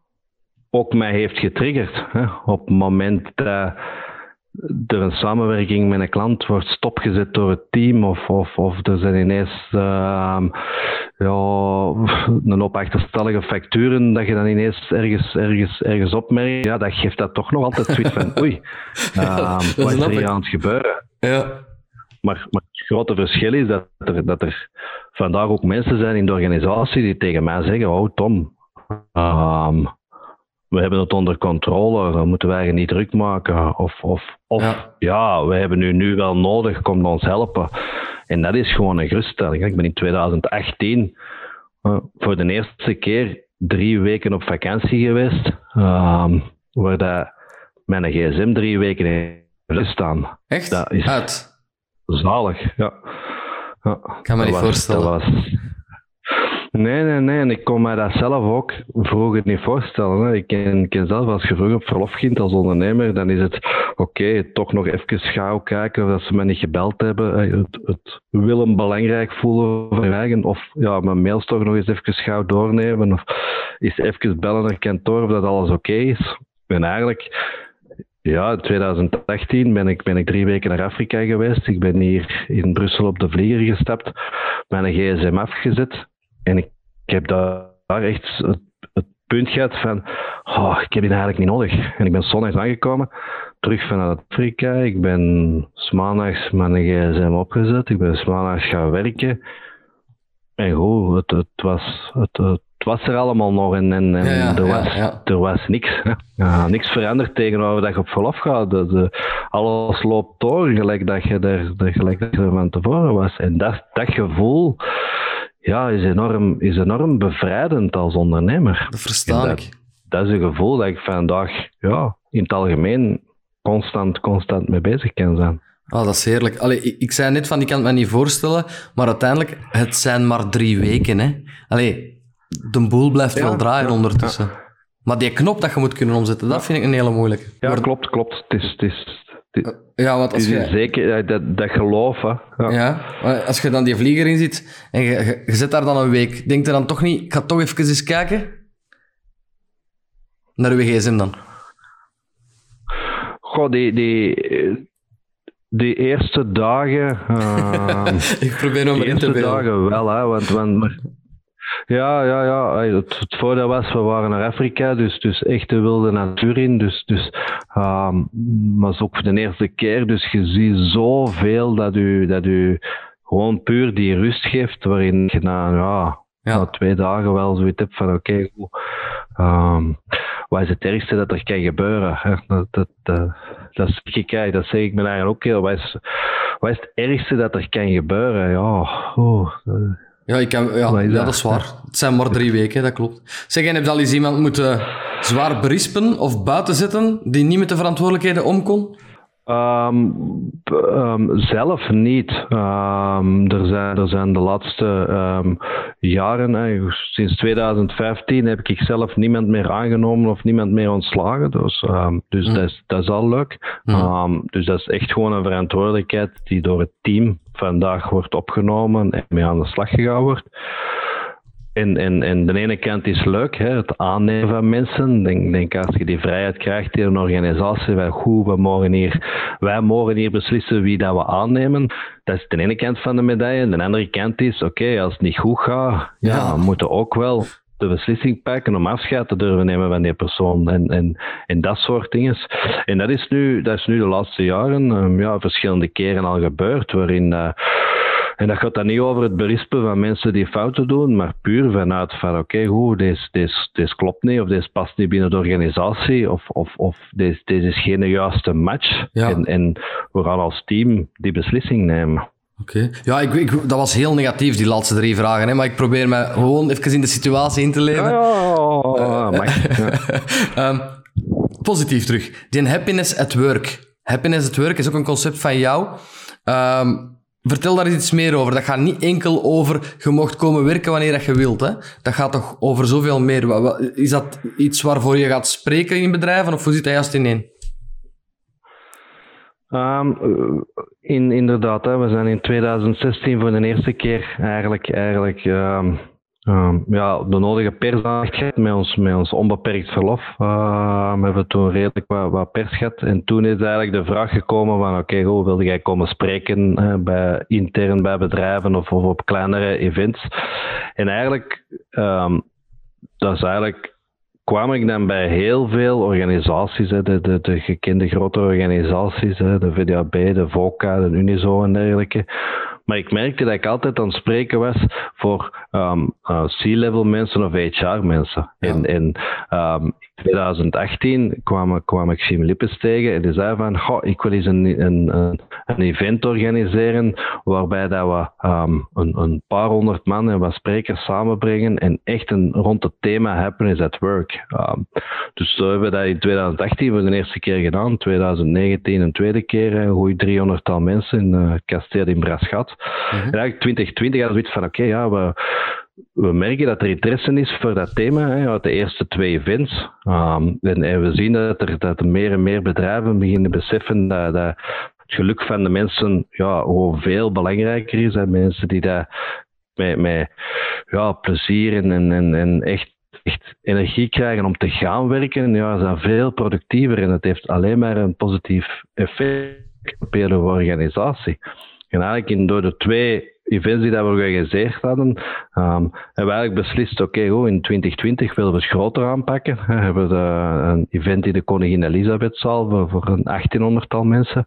ook mij heeft getriggerd. Hè. Op het moment dat er een samenwerking met een klant wordt stopgezet door het team of, of, of er zijn ineens uh, ja, een hoop achterstallige facturen dat je dan ineens ergens, ergens, ergens opmerkt, ja, dat geeft dat toch nog altijd zoiets van oei, uh, wat is er hier aan het gebeuren?
Ja.
Maar, grote verschil is dat er, dat er vandaag ook mensen zijn in de organisatie die tegen mij zeggen, oh Tom, um, we hebben het onder controle, dan moeten wij niet druk maken. Of, of, of ja. ja, we hebben u nu wel nodig, kom ons helpen. En dat is gewoon een geruststelling. Ik ben in 2018 uh, voor de eerste keer drie weken op vakantie geweest, um, waar dat mijn gsm drie weken heeft staan.
Echt?
Dat is
Uit?
Zalig, ja. ja.
kan me niet
was,
voorstellen.
Was, Nee, nee, nee. En ik kon mij dat zelf ook vroeger niet voorstellen. Hè. Ik, ken, ken zelf, als je vroeger op verlof ging als ondernemer, dan is het oké, toch nog even gauw kijken of dat ze mij niet gebeld hebben. Het, het willen belangrijk voelen van eigen. Of ja, mijn mails toch nog eens even gauw doornemen. Of eens even bellen naar kantoor of dat alles oké is. En eigenlijk ja, in 2018 ben ik, ben ik drie weken naar Afrika geweest. Ik ben hier in Brussel op de vlieger gestapt, mijn gsm afgezet. En ik, heb daar echt het, punt gehad van, oh, ik heb die eigenlijk niet nodig. En ik ben zondags aangekomen, terug vanuit Afrika. Ik ben maandags mijn gsm opgezet. Ik ben maandags gaan werken. En goed, het, het was, het, was er allemaal nog en, en, er, was, er was niks. niks veranderd tegenover dat je op verlof gaat. De, alles loopt door gelijk dat je er, gelijk dat je er van tevoren was. En dat, dat gevoel ja, is, enorm, is enorm bevrijdend als ondernemer.
Dat versta ik.
Dat is een gevoel dat ik vandaag ja, in het algemeen constant, constant mee bezig kan zijn.
Oh, dat is heerlijk. Allee, ik, ik zei net van, ik kan het me niet voorstellen, maar uiteindelijk, het zijn maar drie weken. Hè? Allee, de boel blijft wel draaien ondertussen. Maar die knop dat je moet kunnen omzetten, dat vind ik een hele moeilijke.
Ja, klopt, klopt. Het is, het is,
ja, want als
je... Zeker, dat, dat geloof, hè.
Ja. ja. als je dan die vlieger in zit en je, je, zit daar dan een week, denk je dan toch niet, ik ga toch even eens kijken? Naar uw gsm dan?
Goh, die, die, die eerste dagen... Uh,
ik probeer nog maar in te
dagen wel, hè, want, want ja, ja, ja. Het, het voordeel was, we waren naar Afrika, dus, dus echt de wilde natuur in. Dus, dus, um, maar is ook voor de eerste keer. Dus je ziet zoveel dat u, dat u gewoon puur die rust geeft, waarin je na, ja, ja. na twee dagen wel zoiets hebt van oké, um, wat is het ergste dat er kan gebeuren? Dat, dat, dat, dat, zeg dat zeg ik me eigenlijk ook heel. Wat is, wat is het ergste dat er kan gebeuren? Ja, oh,
ja, ik kan, ja, ja, dat is waar. Het zijn maar drie weken, dat klopt. Zeg, en heb je al eens iemand moeten zwaar berispen of buiten zetten die niet met de verantwoordelijkheden om kon?
Um, um, zelf niet. Um, er, zijn, er zijn de laatste jaren, sinds 2015, heb ik zelf niemand meer aangenomen of niemand meer ontslagen. Dus, dus hm. dat, is, dat is al leuk. Hm. dus dat is echt gewoon een verantwoordelijkheid die door het team vandaag wordt opgenomen en mee aan de slag gegaan wordt. En, en, en de ene kant is leuk, hè, het aannemen van mensen. Denk, denk als je die vrijheid krijgt in een organisatie, wij, goed, we mogen hier, wij mogen hier beslissen wie dat we aannemen. Dat is de ene kant van de medaille. De andere kant is, oké, als het niet goed gaat, ja. we moeten ook wel de beslissing pakken om afscheid te durven nemen van die persoon en, en, en dat soort dingen. En dat is nu, dat is nu de laatste jaren um, ja, verschillende keren al gebeurd, waarin uh, en dat gaat dan niet over het berispen van mensen die fouten doen, maar puur vanuit van oké, okay, goed, deze, deze, deze klopt niet, of deze past niet binnen de organisatie, of, of, of deze, deze is geen juiste match. En, en we gaan als team die beslissing nemen.
Oké. Ja, ik, ik, dat was heel negatief, die laatste drie vragen. Hè? Maar ik probeer me gewoon even in de situatie in te leven.
Ja,
um, positief terug. Die happiness at work. Happiness at work is ook een concept van jou. Um, Vertel daar iets meer over. Dat gaat niet enkel over je mocht komen werken wanneer dat je wilt. Hè? Dat gaat toch over zoveel meer. Is dat iets waarvoor je gaat spreken in bedrijven of hoe zit dat juist ineen?
Um, in, inderdaad, hè. we zijn in 2016 voor de eerste keer eigenlijk, eigenlijk um, Um, ja, de nodige persaandacht met ons, met ons onbeperkt verlof. Uh, we hebben toen redelijk wat, wat, pers gehad. En toen is eigenlijk de vraag gekomen van oké, hoe wilde jij komen spreken uh, bij, intern bij bedrijven of, op kleinere events. En eigenlijk, um, dat is eigenlijk kwam ik dan bij heel veel organisaties, hè, de, de, de gekende grote organisaties, hè, de VDAB, de VOCA, de Unizo en dergelijke. Maar ik merkte dat ik altijd aan het spreken was voor um, uh, C-level mensen of HR mensen. En, en um, 2018 kwam, kwam ik Sim Lippes tegen en die zei van, goh, ik wil eens een, een, een, event organiseren waarbij dat we um, een, een, paar honderd man en wat sprekers samenbrengen en echt een, rond het thema happiness at work. Um, dus zo hebben we dat in 2018 voor de eerste keer gedaan, 2019 een tweede keer, een goede 300 tal mensen in uh, het kasteel in Braschat. Mm -hmm. En eigenlijk 2020 hadden we zoiets van, oké, ja, we we merken dat er interesse is voor dat thema hè, uit de eerste twee events. Um, en, we zien dat er, dat er meer en meer bedrijven beginnen beseffen dat, dat het geluk van de mensen ja, gewoon veel belangrijker is. Hè. Mensen die dat met, met ja, plezier en, en, en echt, echt energie krijgen om te gaan werken, ja, zijn veel productiever en het heeft alleen maar een positief effect op de organisatie. En eigenlijk in, door de twee events die dat we georganiseerd hadden, um, hebben we eigenlijk beslist, oké, okay, in 2020 willen we het groter aanpakken. We hebben een event in de Koningin Elisabethzaal voor, voor een 1800-tal mensen.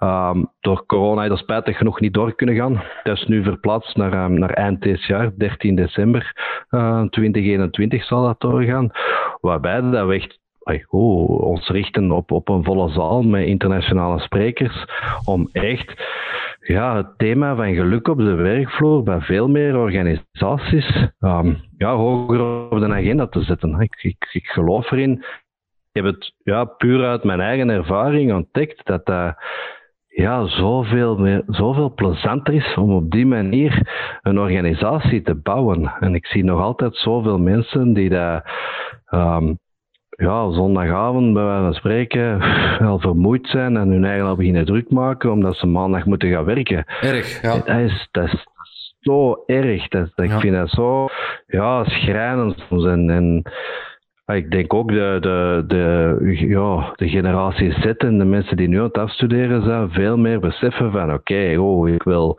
Um, door corona is dat spijtig genoeg niet door kunnen gaan. Dat is nu verplaatst naar, um, naar eind dit jaar, 13 december uh, 2021 zal dat doorgaan. Waarbij dat we echt oh, ons richten op, op een volle zaal met internationale sprekers om echt ja, het thema van geluk op de werkvloer bij veel meer organisaties um, ja, hoger op de agenda te zetten. Ik, ik, ik geloof erin. Ik heb het ja, puur uit mijn eigen ervaring ontdekt dat dat ja, zoveel, meer, zoveel plezanter is om op die manier een organisatie te bouwen. En ik zie nog altijd zoveel mensen die dat ja, zondagavond bij wijze van spreken wel vermoeid zijn en hun eigen al beginnen druk maken omdat ze maandag moeten gaan werken.
Erg, ja.
Dat is, dat is zo erg. Dat, Ik vind dat zo ja, schrijnend soms. En, en ik denk ook de, de, de, ja, de generatie Z en de mensen die nu aan het afstuderen zijn, veel meer beseffen van oké, oh, ik wil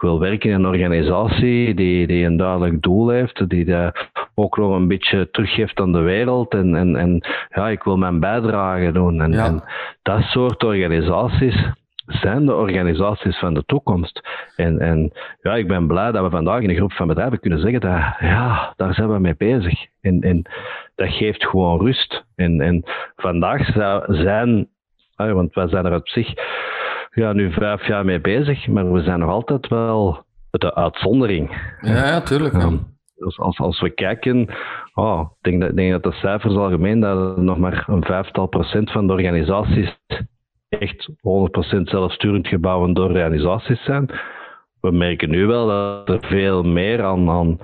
wil werken in een organisatie die, die een duidelijk doel heeft, die ook nog een beetje teruggeeft aan de wereld. En, en, en ja, ik wil mijn bijdrage doen. En, en dat soort organisaties zijn de organisaties van de toekomst. En, en ja, ik ben blij dat we vandaag in een groep van bedrijven kunnen zeggen dat ja, daar zijn we mee bezig. En, en dat geeft gewoon rust. En, en vandaag zijn, want wij zijn er op zich ja, nu vijf jaar mee bezig, maar we zijn nog altijd wel de uitzondering.
Ja, tuurlijk. Ja.
Dus als, als we kijken, oh, ik denk dat, denk dat de cijfers algemeen dat nog maar een vijftal procent van de organisaties echt 100% zelfsturend gebouwd door organisaties zijn. We merken nu wel dat er veel meer aan, aan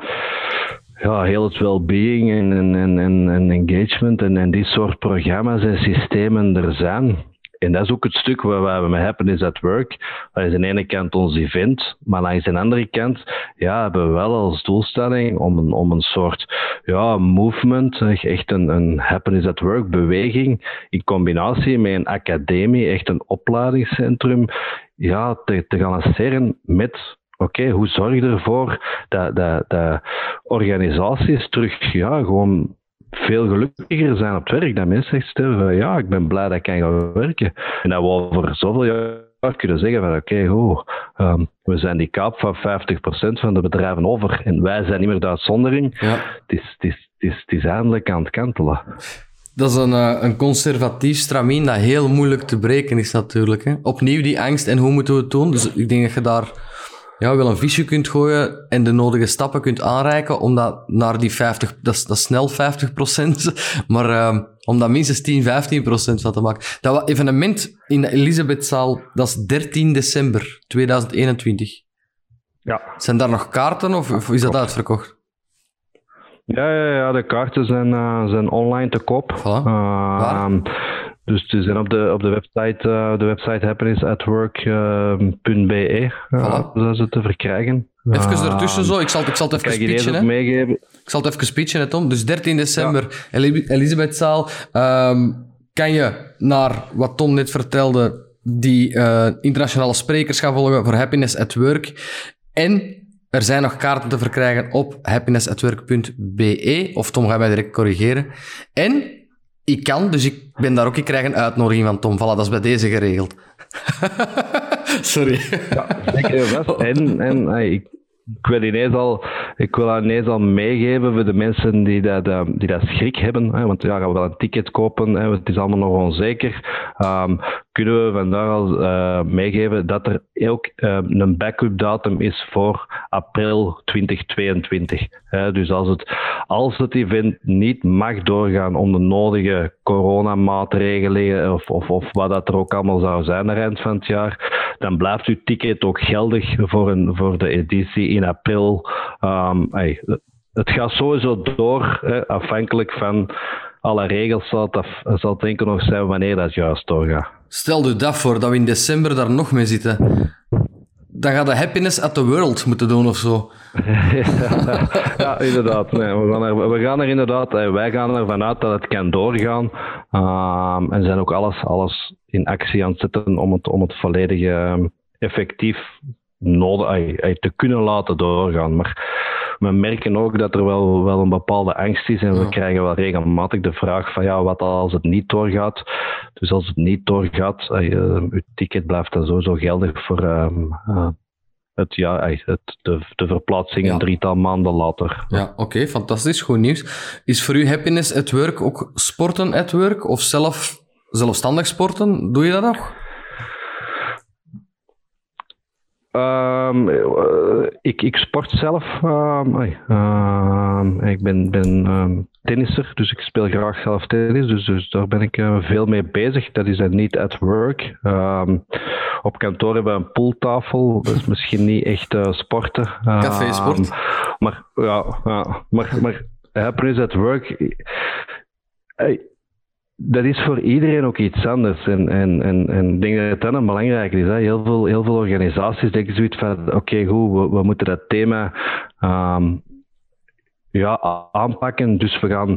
ja, heel het well-being en, en, en, en engagement en, en die soort programma's en systemen er zijn. En dat is ook het stuk waar, we met Happiness at Work, dat is aan de ene kant ons event, maar langs de andere kant ja, hebben we wel als doelstelling om een, om een soort ja, movement, echt een, een Happiness at Work beweging, in combinatie met een academie, echt een opleidingscentrum, ja, te, te gaan lanceren met Oké, hoe zorg je ervoor dat, dat, dat organisaties terug ja, gewoon veel gelukkiger zijn op het werk. Dat mensen echt stellen ja, ik ben blij dat ik kan gaan werken. En dat we over zoveel jaar kunnen zeggen van oké, okay, we zijn die kaap van 50% van de bedrijven over en wij zijn niet meer de uitzondering. Ja. Het, is, het, is, het, is, het is eindelijk aan het kantelen.
Dat is een, uh, een conservatief stramien dat heel moeilijk te breken is natuurlijk. Hè? Opnieuw die angst en hoe moeten we het doen? Dus ik denk dat je daar ja, wel een visje kunt gooien en de nodige stappen kunt aanreiken om dat naar die 50, dat is, dat is snel 50% maar uh, om dat minstens 10, 15% van te maken. Dat evenement in de Elisabethzaal, dat is 13 december 2021.
Ja.
Zijn daar nog kaarten of, of is dat uitverkocht?
Ja, ja, ja, de kaarten zijn, uh, zijn online te koop.
Voilà. Uh,
dus ze zijn op de, op de website, uh, de website happinessatwork.be uh, voilà. ze te verkrijgen.
Even ertussen zo, ik zal, ik zal het even speechen. Hè.
Meegeven.
Ik zal het even speechen, Tom. Dus 13 december, ja. Elisabethzaal. Um, kan je naar wat Tom net vertelde, die uh, internationale sprekers gaan volgen voor Happiness at Work. En er zijn nog kaarten te verkrijgen op happinessatwork.be. Of Tom gaat mij direct corrigeren. En ik kan, dus ik ben daar ook. Ik krijg een uitnodiging van Tom. Voilà, dat is bij deze geregeld. Sorry.
Ja, zeker En, en ik, ik, wil ineens al, ik wil ineens al meegeven voor de mensen die dat, die dat schrik hebben. Hè, want ja, gaan we wel een ticket kopen. Hè, het is allemaal nog onzeker. Um, kunnen we vandaag al uh, meegeven dat er ook uh, een backup datum is voor april 2022. dus als het, als het event niet mag doorgaan om de nodige coronamaatregelen of, of, of wat dat er ook allemaal zou zijn aan het eind van het jaar, dan blijft uw ticket ook geldig voor, een, voor de editie in april. Um, het gaat sowieso door, hè, afhankelijk van alle regels zal het, zal het enkel nog zijn wanneer dat juist doorgaat.
Stel je dat voor, dat we in december daar nog mee zitten. Dan gaat de Happiness at the World moeten doen of zo.
ja, inderdaad. We, gaan er, we gaan er inderdaad, wij gaan ervan uit dat het kan doorgaan. Um, en zijn ook alles, alles in actie aan het zetten om het, om het volledig um, effectief nodig, te kunnen laten doorgaan. Maar we merken ook dat er wel, wel een bepaalde angst is en we krijgen wel regelmatig de vraag van ja, wat als het niet doorgaat? Dus als het niet doorgaat, uh, uw ticket blijft dan sowieso geldig voor um, uh, het, ja, het, de, de verplaatsing een drietal maanden later.
Ja, oké, fantastisch, goed nieuws. Is voor u happiness at work ook sporten at work of zelf, zelfstandig sporten? Doe je dat nog?
Um, ik, ik sport zelf. Um, ik ben, ben tennisser, dus ik speel graag zelf tennis. Dus, dus daar ben ik uh, veel mee bezig. Dat is dan niet at work. op kantoor hebben we een pooltafel. Dat is misschien niet echt uh, sporten.
Café sport.
Maar ja, ja maar, maar happiness at work. Hey, dat is voor iedereen ook iets anders. En, en, en, en ik denk dat het dan een belangrijke is. Hè. Heel, veel, heel veel organisaties denken zoiets van: oké, goed, we, we, moeten dat thema um, ja, aanpakken. Dus we gaan,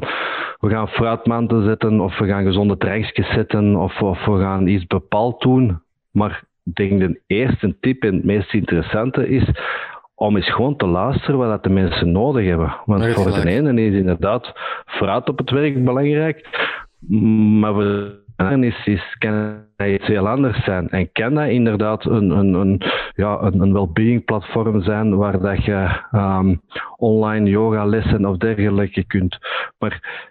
we gaan fruitmanten zetten, of we gaan gezonde drankjes zetten, of, of we gaan iets bepaald doen. Maar ik denk de eerste tip en het meest interessante is om eens gewoon te luisteren wat de mensen nodig hebben. Want voor de ene is inderdaad fruit op het werk belangrijk, maar voor is, is, kan dat iets heel anders zijn. En kan dat inderdaad een, een, een, ja, een, een well-being platform zijn waar dat je um, online yogalessen of dergelijke kunt. Maar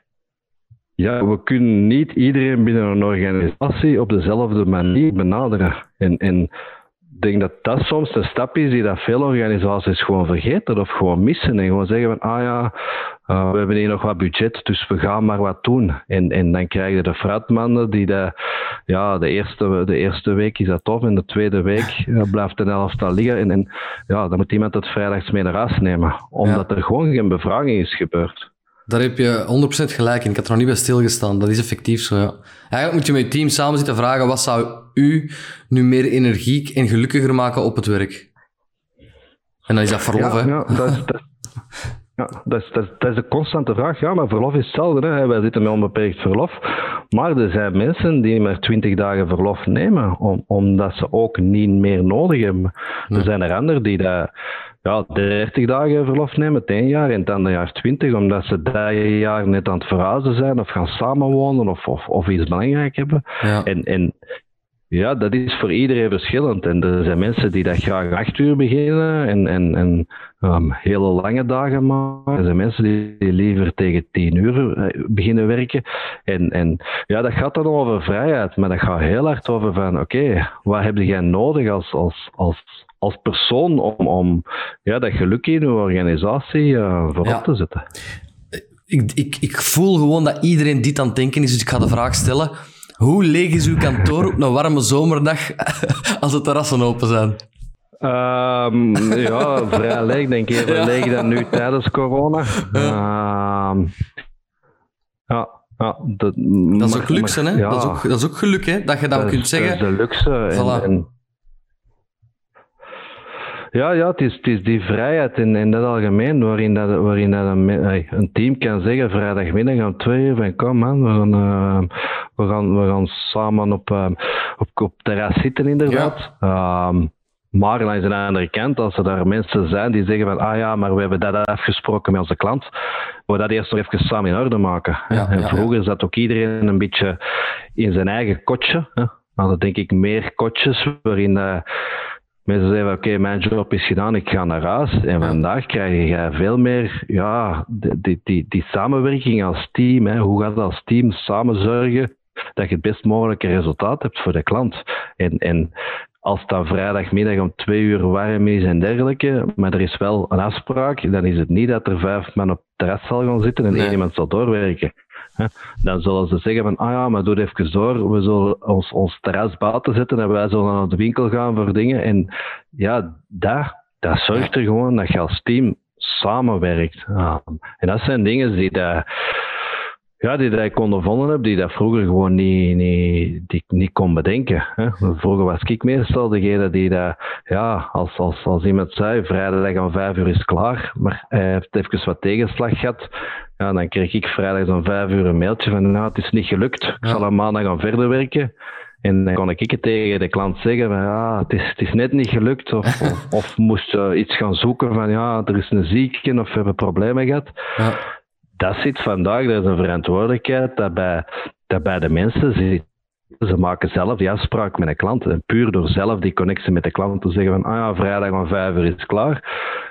ja, we kunnen niet iedereen binnen een organisatie op dezelfde manier benaderen. En, ik denk dat dat soms een stap is die dat veel organisaties gewoon vergeten of gewoon missen. En gewoon zeggen van, ah ja, uh, we hebben hier nog wat budget, dus we gaan maar wat doen. En, en dan krijg je de fruitmannen die de, ja, de, eerste, de eerste week is dat tof en de tweede week uh, blijft de helft al liggen. En, en ja, dan moet iemand het vrijdags mee naar huis nemen, omdat er gewoon geen bevraging is gebeurd.
Daar heb je 100% gelijk in. Ik had er nog niet bij stilgestaan. Dat is effectief zo, ja. Eigenlijk moet je met je team samen zitten vragen wat zou u nu meer energiek en gelukkiger maken op het werk? En dan is dat verlof,
ja, hè? Ja, dat dat, ja, dat is, dat, is, de constante vraag. Ja, maar verlof is hetzelfde. Hè. Wij zitten met onbeperkt verlof. Maar er zijn mensen die maar 20 dagen verlof nemen, om, omdat ze ook niet meer nodig hebben. Er zijn er anderen die dat ja, 30 dagen verlof nemen, het één jaar en het andere jaar 20, omdat ze dat jaar net aan het verhuizen zijn of gaan samenwonen of, of, of iets belangrijk hebben. Ja. En, en ja, dat is voor iedereen verschillend. En er zijn mensen die dat graag acht uur beginnen en, en, en um, hele lange dagen maken. Er zijn mensen die, liever tegen tien uur eh, beginnen werken. En, en ja, dat gaat dan over vrijheid, maar dat gaat heel hard over van oké, wat heb jij nodig als, als, als, als persoon om, om ja, dat geluk in uw organisatie uh, voorop te zetten?
Ik, ik, ik voel gewoon dat iedereen dit aan het denken is, dus ik ga de vraag stellen. Hoe leeg is uw kantoor op een warme zomerdag als de terrassen open zijn?
Um, ja, vrij leeg denk ik. Even leeg dan nu tijdens corona. Um, ja, ja, dat,
dat is ook luxe, hè? Ja, dat, is ook, dat is ook geluk, hè? Dat je dan kunt zeggen...
Dat is de luxe. Voilà. En, ja, ja het, is, het is die vrijheid in, in dat algemeen, waarin, dat, waarin dat een, een team kan zeggen, vrijdagmiddag om twee uur, van kom man, we gaan, uh, we gaan, we gaan samen op, uh, op, op terras zitten inderdaad. Ja. Um, maar langs de andere kant, als er daar mensen zijn die zeggen van, ah ja, maar we hebben dat afgesproken met onze klant, we dat eerst nog even samen in orde maken. Ja, en vroeger zat ook iedereen een beetje in zijn eigen kotje. Hè. Maar dat denk ik meer kotjes waarin... Uh, Mensen zeggen, oké, mijn job is gedaan, ik ga naar huis. En vandaag krijg je veel meer ja, die, die, die, samenwerking als team. Hè. Hoe gaat dat als team samen zorgen dat je het best mogelijke resultaat hebt voor de klant. En, en als het dan vrijdagmiddag om twee uur warm is en dergelijke, maar er is wel een afspraak, dan is het niet dat er vijf man op het terras zal gaan zitten en één iemand zal doorwerken. Dan zullen ze zeggen van, ah ja, maar doe even door, we zullen ons, ons terras buiten zetten en wij zullen naar de winkel gaan voor dingen. En ja, dat, dat zorgt er gewoon dat je als team samenwerkt. en dat zijn dingen die dat ja, die dat ik ondervonden heb, die dat vroeger gewoon niet, niet, die niet kon bedenken. Hè. Vroeger was ik meestal degene die dat, ja, als, als, als iemand zei, vrijdag om vijf uur is klaar, maar hij heeft even wat tegenslag gehad, ja, dan kreeg ik vrijdag om vijf uur een mailtje van, nou, het is niet gelukt, ik zal aan maandag gaan verder werken. En dan kon ik het tegen de klant zeggen van ja, het is, het is net niet gelukt. Of, of, of moest uh, iets gaan zoeken van ja, er is een zieke of we hebben problemen gehad. Ja dat zit vandaag, dat is een verantwoordelijkheid dat bij, dat bij de mensen zit. Ze maken zelf die afspraak met een klant. En puur door zelf die connectie met de klant te zeggen van, ah ja, vrijdag om vijf uur is klaar.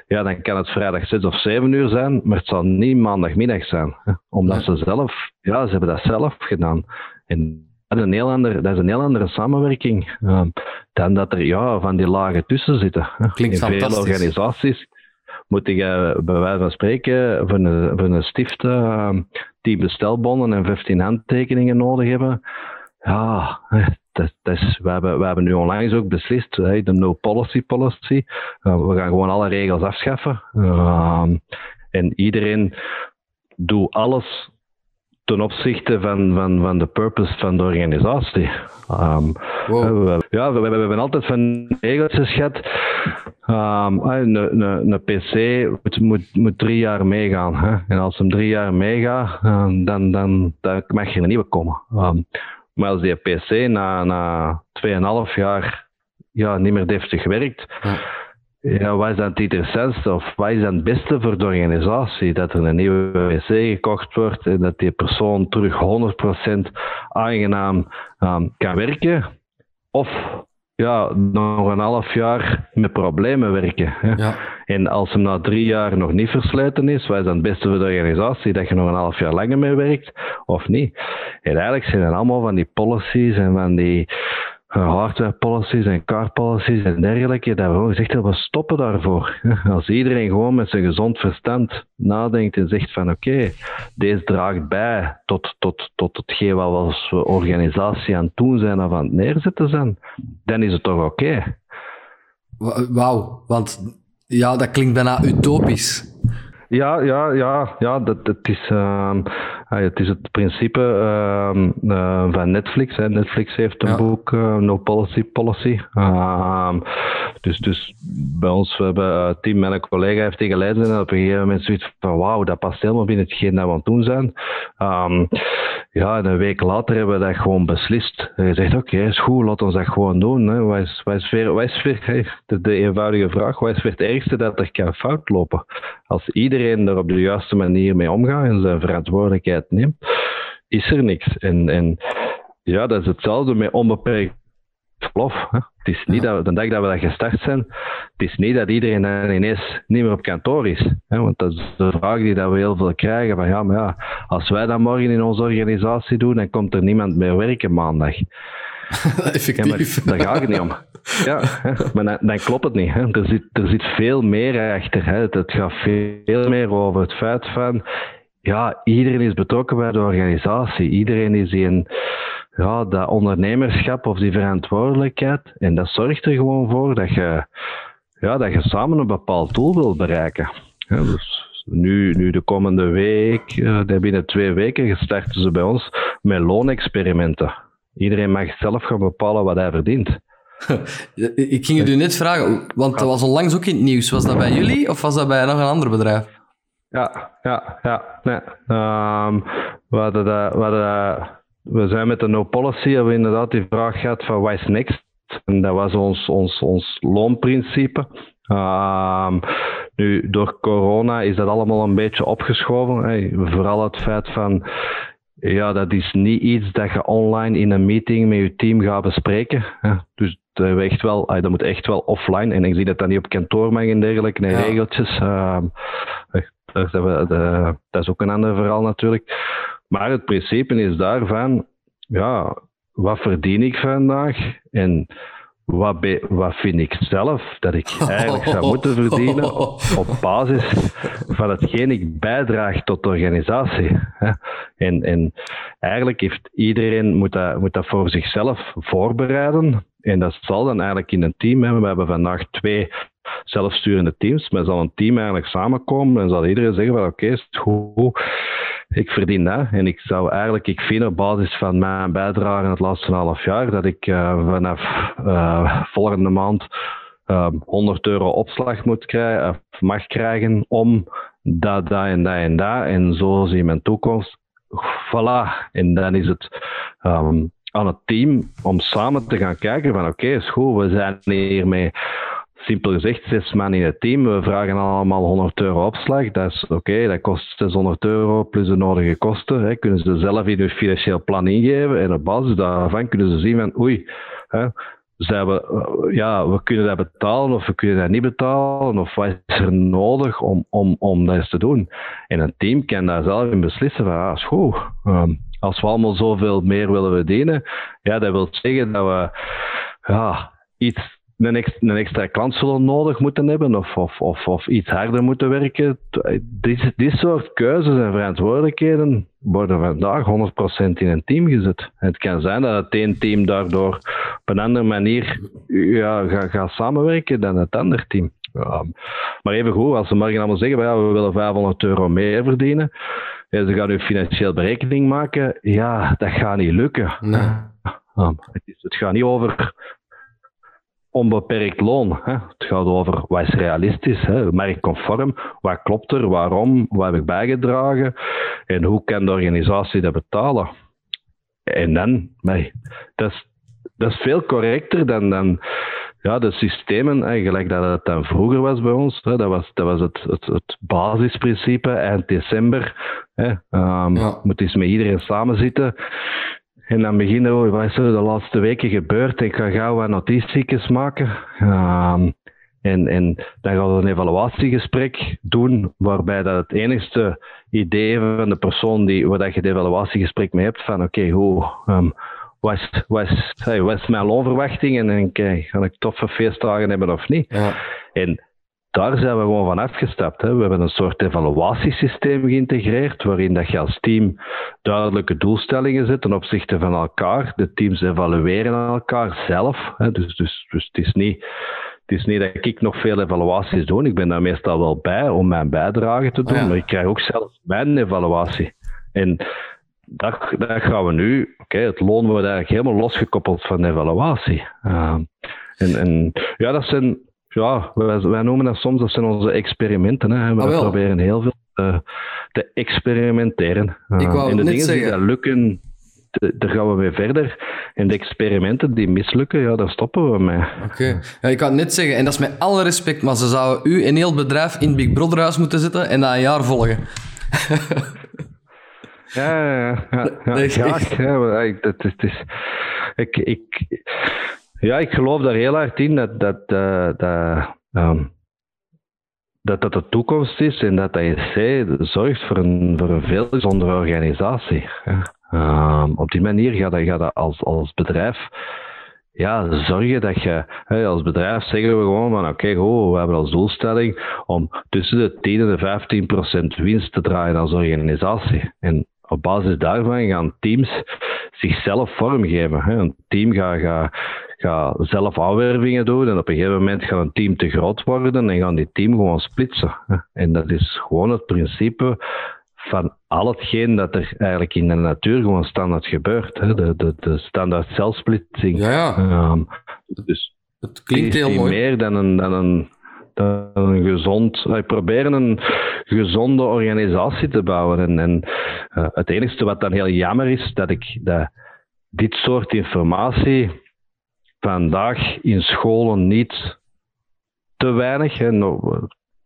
Ja, dan kan het vrijdag zes of zeven uur zijn, maar het zal niet maandagmiddag zijn. Hè? Omdat ze zelf, ja, ze hebben dat zelf gedaan. En dat is een heel, ander, dat is een heel andere samenwerking uh, dan dat er ja, van die lagen tussen zitten.
Klinkt
In
veel
organisaties moet je bij wijze van spreken voor een, voor een stift uh, 10 bestelbonnen en 15 handtekeningen nodig hebben. Ja, dat, is, we, hebben, we hebben nu onlangs ook beslist, de no policy policy. Uh, we gaan gewoon alle regels afschaffen. Uh, en iedereen doet alles ten opzichte van, van, van de purpose van de organisatie. Um, wow. ja, we, we, we, hebben altijd van regeltjes gehad. Um, een, een, een PC moet, moet, moet drie jaar meegaan. Hè? En als hem drie jaar meegaat, um, dan, dan, dan mag je een nieuwe komen. Um, maar als die PC na, na 2,5 jaar ja, niet meer deftig werkt, ja wat is dan het interessantste of wat is dan het beste voor de organisatie? Dat er een nieuwe wc gekocht wordt en dat die persoon terug 100% aangenaam um, kan werken? Of ja, nog een half jaar met problemen werken. Ja. En als hem na drie jaar nog niet versleten is, wat is dan het beste voor de organisatie? Dat je nog een half jaar langer mee werkt of niet? En eigenlijk zijn het allemaal van die policies en van die hardware policies en car policies en dergelijke, dat we gewoon gezegd we stoppen daarvoor. Als iedereen gewoon met zijn gezond verstand nadenkt en zegt van oké, deze draagt bij tot, tot, tot hetgeen wat we als organisatie aan het doen zijn of aan het neerzetten zijn, dan is het toch oké.
Wauw, want ja, dat klinkt bijna utopisch.
Ja, ja, ja, ja dat, het, is, uh, het is het principe uh, van Netflix. Hè. Netflix heeft een boek, uh, No Policy Policy. Ehm, dus, dus bij ons, we hebben team, mijn collega heeft die gelezen en op een gegeven moment zoiets van wauw, dat past helemaal binnen hetgeen dat we aan het doen zijn. Um, ja, en een week later hebben we dat gewoon beslist. Je zegt, oké, okay, is goed, laat ons dat gewoon doen. Hè. Wat, is, wat, is weer, wat is weer, de, de, eenvoudige vraag, wat is weer het ergste dat er kan fout lopen? Als iedereen er op de juiste manier mee omgaat en zijn verantwoordelijkheid neemt, is er niks. En, en ja, dat is hetzelfde met onbeperkt verlof. Hè. Het is niet dat de dag dat we dat gestart zijn, het is niet dat iedereen dan ineens niet meer op kantoor is. Hè? Want dat is de vraag die dat we heel veel krijgen. Van ja, maar ja, als wij dat morgen in onze organisatie doen, dan komt er niemand meer werken maandag.
Effectief.
Ja, daar gaat het niet om. Ja, maar dan, dan, klopt het niet. Hè. Er, zit, er zit veel meer achter. Hè. Het gaat veel meer over het feit van ja, iedereen is betrokken bij de organisatie. Iedereen is in ja, dat ondernemerschap of die verantwoordelijkheid. En dat zorgt er gewoon voor dat je, ja, dat je samen een bepaald doel wil bereiken. Ja, dus nu, nu de komende week, uh, binnen twee weken, starten ze bij ons met loonexperimenten. Iedereen mag zelf gaan bepalen wat hij verdient.
Ik ging het u net vragen, want dat was onlangs ook in het nieuws. Was dat bij jullie of was dat bij nog een ander bedrijf?
Ja, ja, ja. Nee. Um, we, hadden dat, we hadden we zijn met de no policy hebben we inderdaad die vraag gehad van what is next? En dat was ons, ons, ons loonprincipe. Uh, nu, door corona is dat allemaal een beetje opgeschoven. Hey, vooral het feit van, ja, dat is niet iets dat je online in een meeting met je team gaat bespreken. Hè. Dus dat, echt wel, dat moet echt wel offline. En ik zie dat dat niet op kantoor mag en dergelijke, nee, regeltjes. Uh, dat, dat is ook een ander verhaal natuurlijk. Maar het principe is daarvan, ja, wat verdien ik vandaag en wat, wat vind ik zelf dat ik eigenlijk zou moeten verdienen op basis van hetgeen ik bijdraag tot de organisatie. En, en eigenlijk heeft iedereen moet dat, moet dat voor zichzelf voorbereiden. En dat zal dan eigenlijk in een team hebben. We hebben vandaag twee zelfsturende teams. Maar zal een team eigenlijk samenkomen en zal iedereen zeggen van oké, okay, is het goed, ik verdien dat. En ik zou eigenlijk, ik vind op basis van mijn bijdrage in het laatste half jaar, dat ik uh, vanaf uh, volgende maand uh, ehm, 100 euro opslag moet krijgen, of mag krijgen om dat, dat en dat en dat. En zo zie ik mijn toekomst. Voilà. En dan is het um, aan het team om samen te gaan kijken van oké, is goed, we zijn hiermee simpel gezegd, zes man in het team. We vragen allemaal 100 euro opslag. Dat is oké, dat kost 600 euro plus de nodige kosten. Hè. Kunnen ze zelf in hun financieel plan ingeven. En op basis daarvan kunnen ze zien van oei, hè, zijn we, eh, ja, we kunnen dat betalen of we kunnen dat niet betalen. Of wat is er nodig om, om, om dat eens te doen? En een team kan daar zelf in beslissen van ah, is. Ehm, als we allemaal zoveel meer willen verdienen, ja, dat wil zeggen dat we ja, iets een extra, een extra klant zullen nodig moeten hebben of, of, of, of iets harder moeten werken. Dit, dit soort keuzes en verantwoordelijkheden worden vandaag 100% in een team gezet. Het kan zijn dat het één team daardoor op een andere manier ja, gaat, gaat samenwerken dan het andere team. Ja, maar even goed, als ze morgen allemaal zeggen, ja, we willen 500 euro meer verdienen, en ze gaan nu financieel berekening maken, ja, dat gaat niet lukken. Nee. het, is, het gaat niet over onbeperkt loon. Hè. Het gaat over wat is realistisch, hè, merkconform, wat klopt er, waarom, wat heb ik bijgedragen en hoe kan de organisatie dat betalen. En dan, nee, dat, is, dat is veel correcter dan, dan ja, de systemen, eigenlijk dat het dan vroeger was bij ons. Hè, dat was, dat was het, het, het basisprincipe eind december. Hè, um, ja. Moet eens met iedereen samen zitten. En dan beginnen we, wat is er de laatste weken gebeurd? Ik ga gauw wat notitiekjes maken. Um, en, en dan gaan we een evaluatiegesprek doen, waarbij dat het enigste idee van de persoon die, waar dat je het evaluatiegesprek mee hebt, van oké, okay, hoe, um, wat, is, wat, is, hey, mijn loonverwachting en, en kijk, ga ik toffe feestdagen hebben of niet? Ja. En daar zijn we gewoon van afgestapt. Hè. We hebben een soort evaluatiesysteem geïntegreerd, waarin dat je als team duidelijke doelstellingen zet ten opzichte van elkaar. De teams evalueren elkaar zelf. Hè. Dus, dus, dus het, is niet, het is niet dat ik nog veel evaluaties doe. Ik ben daar meestal wel bij om mijn bijdrage te doen, maar ik krijg ook zelf mijn evaluatie. En dat, dat gaan we nu, oké, het loon wordt eigenlijk helemaal losgekoppeld van de evaluatie. Uh, en, en ja, dat zijn ja, wij, wij, noemen dat soms, dat zijn onze experimenten. Hè. We ah, proberen heel veel te, te experimenteren.
Ik wou en de dingen zeggen.
die lukken, daar gaan we mee verder. En de experimenten die mislukken, ja, daar stoppen we mee.
Oké. Ja, ik kan net zeggen, en dat is met alle respect, maar ze zouden u en heel het bedrijf in Big Brother huis moeten zetten en dat een jaar volgen.
ja, ja, ja. ja, ja, ja, ja, dat is, is, ik, ik, ja, ik geloof daar heel hard in dat dat, uh, dat, um, dat, dat de toekomst is en dat IC zorgt voor een, voor een veel organisatie. Um, op die manier gaat dat, gaat dat als, als bedrijf ja, zorgen dat je als bedrijf zeggen we gewoon van oké, we hebben als doelstelling om tussen de 10 en de 15 procent winst te draaien als organisatie. En op basis daarvan gaan teams zichzelf vormgeven. Hè. Een team gaat, gaat, ga zelf afwervingen doen en op een gegeven moment gaat een team te groot worden en gaan die team gewoon splitsen. En dat is gewoon het principe van al hetgeen dat er eigenlijk in de natuur gewoon standaard gebeurt. Hè? De, de, de standaard celsplitsing.
Ja, ja. Um, dus het klinkt heel mooi.
meer dan een, dan een, dan een gezond... Wij proberen een gezonde organisatie te bouwen. En, en uh, het enige wat dan heel jammer is, dat ik dat dit soort informatie vandaag in scholen niet te weinig, hè,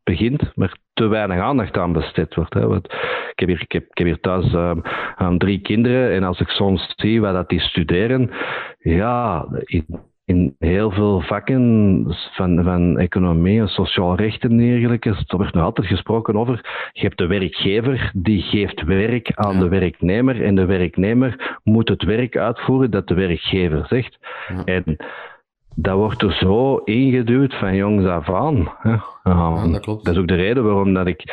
begint, maar te weinig aandacht aan besteed wordt. Hè. Want ik, heb hier, ik, heb, thuis um, aan drie kinderen en als ik soms zie wat dat die studeren, ja, in, in heel veel vakken van, van economie en sociaal recht en dergelijke, er wordt nog altijd gesproken over, je hebt de werkgever, die geeft werk aan de werknemer en de werknemer moet het werk uitvoeren dat de werkgever zegt. En dat wordt er zo ingeduwd van jongs af aan. Hè. Um, dat, dat, is ook de reden waarom dat ik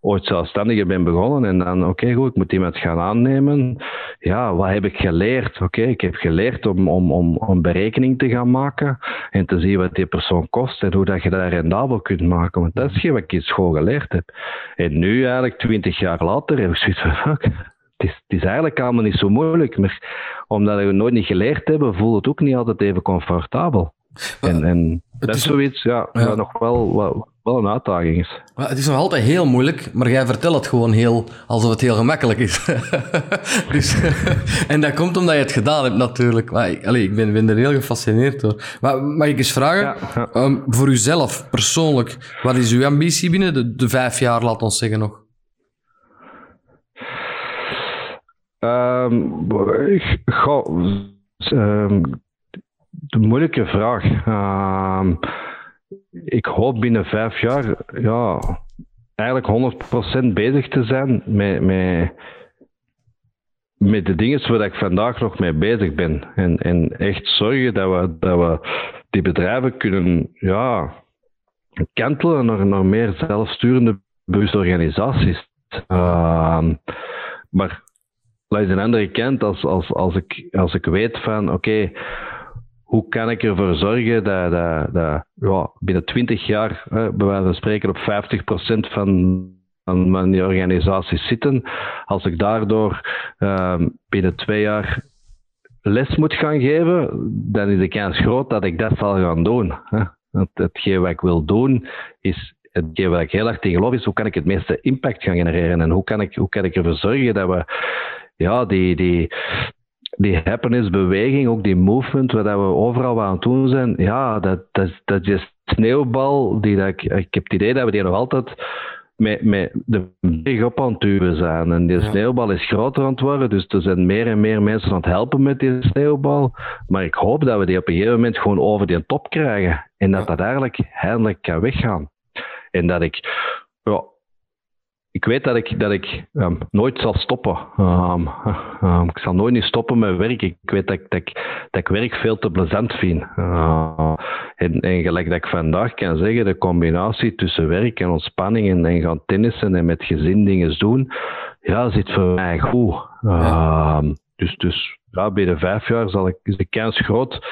ooit zelfstandiger ben begonnen en dan, oké, goed, ik moet iemand gaan aannemen. Ja, wat heb ik geleerd? Oké, ik heb geleerd om, om, om, om berekening te gaan maken en te zien wat die persoon kost en hoe dat je dat rendabel kunt maken. Want dat is wat ik in school geleerd heb. En nu, eigenlijk twintig jaar later, heb ik zoiets van, het is, het is, eigenlijk allemaal niet zo moeilijk, maar omdat we het nooit niet geleerd hebben, voelt het ook niet altijd even comfortabel. En, en dat is zoiets, ja, ja. nog wel, wel, wel, een uitdaging is.
het is nog altijd heel moeilijk, maar jij vertelt het gewoon heel, alsof het heel gemakkelijk is. dus, en dat komt omdat je het gedaan hebt natuurlijk. Maar, allez, ik ben, ben er heel gefascineerd door. Maar mag ik eens vragen, um, voor uzelf persoonlijk, wat is uw ambitie binnen de, de vijf jaar, laat ons zeggen nog?
Um, ik ga, um, de moeilijke vraag. Uh, ik hoop binnen vijf jaar ja, eigenlijk 100% bezig te zijn met, met, met de dingen waar ik vandaag nog mee bezig ben. En, en echt zorgen dat we, dat we die bedrijven kunnen ja, kantelen naar, naar meer zelfsturende bewuste organisaties. Uh, maar langs de andere kant, als, als, als, ik, als ik weet van oké, hoe kan ik ervoor zorgen dat, dat, dat ja, binnen 20 jaar, hè, bij wijze van spreken, op 50% van, van mijn organisaties zitten. Als ik daardoor um, binnen twee jaar les moet gaan geven, dan is de kans groot dat ik dat zal gaan doen. Hè. Hetgeen wat ik wil doen, is hetgeen wat ik heel erg tegen geloof, is hoe kan ik het meeste impact gaan genereren en hoe kan ik, hoe kan ik ervoor zorgen dat we ja, die, die, die happiness-beweging, ook die movement, wat we overal aan het doen zijn, ja, dat, dat, dat is sneeuwbal die dat ik, ik heb het idee dat we die nog altijd met, met de berg op aan het duwen zijn. En die sneeuwbal is groter aan het worden, dus er zijn meer en meer mensen aan het helpen met die sneeuwbal. Maar ik hoop dat we die op een gegeven moment gewoon over die top krijgen. En dat dat eigenlijk eindelijk kan weggaan. En dat ik ja, ik weet dat ik, dat ik um, nooit zal stoppen. Um, um, ik zal nooit niet stoppen met werk. Ik weet dat, ik, dat ik werk veel te plezant vind. En, en gelijk dat ik vandaag kan zeggen, de combinatie tussen werk en ontspanning en, en gaan tennissen en met gezin dingen doen, ja, zit voor mij goed. Dus, dus ja, binnen vijf jaar zal ik, is de kans groot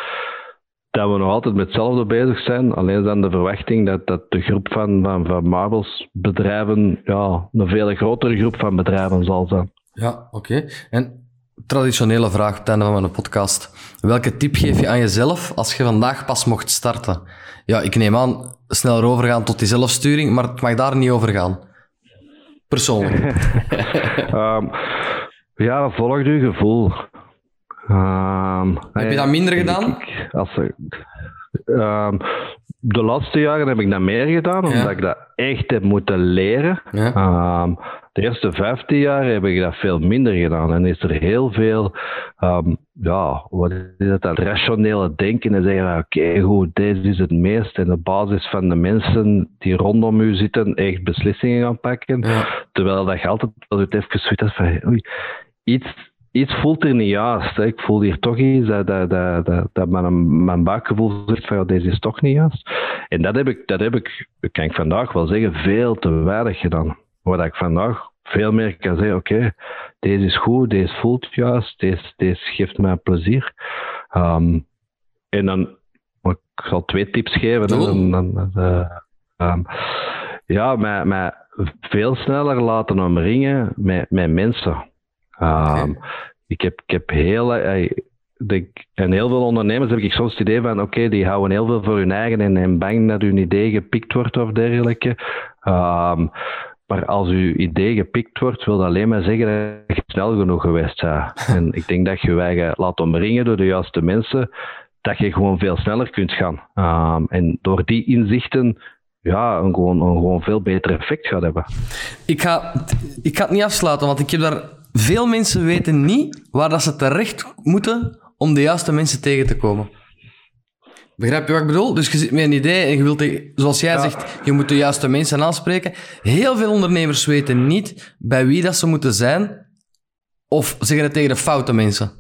dat we nog altijd met hetzelfde bezig zijn. Alleen dan de verwachting dat, dat de groep van, van, van Marvels bedrijven ja, een veel grotere groep van bedrijven zal zijn.
Ja, oké. En traditionele vraag op het einde van mijn podcast. Welke tip geef je aan jezelf als je vandaag pas mocht starten? Ja, ik neem aan sneller overgaan tot die zelfsturing, maar het mag daar niet over gaan. Persoonlijk.
um, ja, volg je gevoel.
Um, heb je dat minder gedaan?
Ik, als, um, de laatste jaren heb ik dat meer gedaan, omdat ik dat echt heb moeten leren. Ja. Um, de eerste 15 jaar heb ik dat veel minder gedaan. En is er heel veel, ja, wat is het, dat rationele denken. En zeggen, oké, goed, deze is het meest. En op basis van de mensen die rondom u zitten, echt beslissingen gaan pakken. Terwijl dat je altijd wel het even zoiets van, oei, iets iets voelt er niet juist. Hè. Ik voel hier toch iets dat, dat, dat, dat, dat mijn, mijn buikgevoel zegt van ja, deze is toch niet juist. En dat heb ik, dat heb ik, kan ik vandaag wel zeggen, veel te weinig gedaan. Wat ik vandaag veel meer kan zeggen, oké, deze is goed, deze voelt juist, deze, deze geeft mij plezier. Um, en dan, ik zal twee tips geven. Dan, dan, uh, um, ja, mij, mij veel sneller laten omringen met, met mensen. Um, ik, heb, ik heb heel, uh, denk, en heel veel ondernemers heb ik soms het idee van, oké, die houden heel veel voor hun eigen en, en bang dat hun idee gepikt wordt of dergelijke. Um, maar als uw idee gepikt wordt, wil dat alleen maar zeggen dat je snel genoeg geweest bent. En ik denk dat je je eigen laat omringen door de juiste mensen, dat je gewoon veel sneller kunt gaan. Um, en door die inzichten ja, een gewoon, een gewoon veel beter effect gaat hebben.
Ik ga, ik ga het niet afsluiten, want ik heb daar veel mensen weten niet waar dat ze terecht moeten om de juiste mensen tegen te komen. Begrijp je wat ik bedoel? Dus je zit met een idee en je wilt, zoals jij zegt, je moet de juiste mensen aanspreken. Heel veel ondernemers weten niet bij wie dat ze moeten zijn, of zeggen het tegen de foute mensen.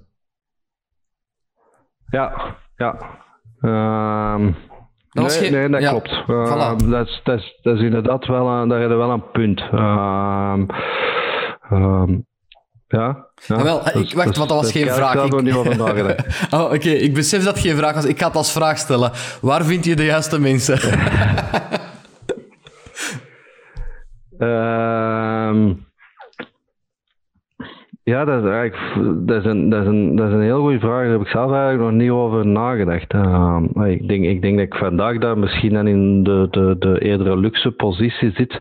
Ja, ja. Ehm, dat nee, nee, dat klopt. Uh, dat, is, dat, is, dat is inderdaad wel, een, daar wel een punt. Uh, ja. ja.
Ah, wel, ik wacht, want dat was geen vraag.
Ik niet over
oh, Oké, ik besef dat geen vraag was. Ik ga het als vraag stellen. Waar vind je de juiste mensen?
Ehm ja, dat is, eigenlijk, dat, is een, dat, is een, dat is een heel goede vraag. Daar heb ik zelf eigenlijk nog niet over nagedacht. Uh, ik, denk, ik denk dat ik vandaag daar misschien dan in de, de, de eerdere luxe positie zit.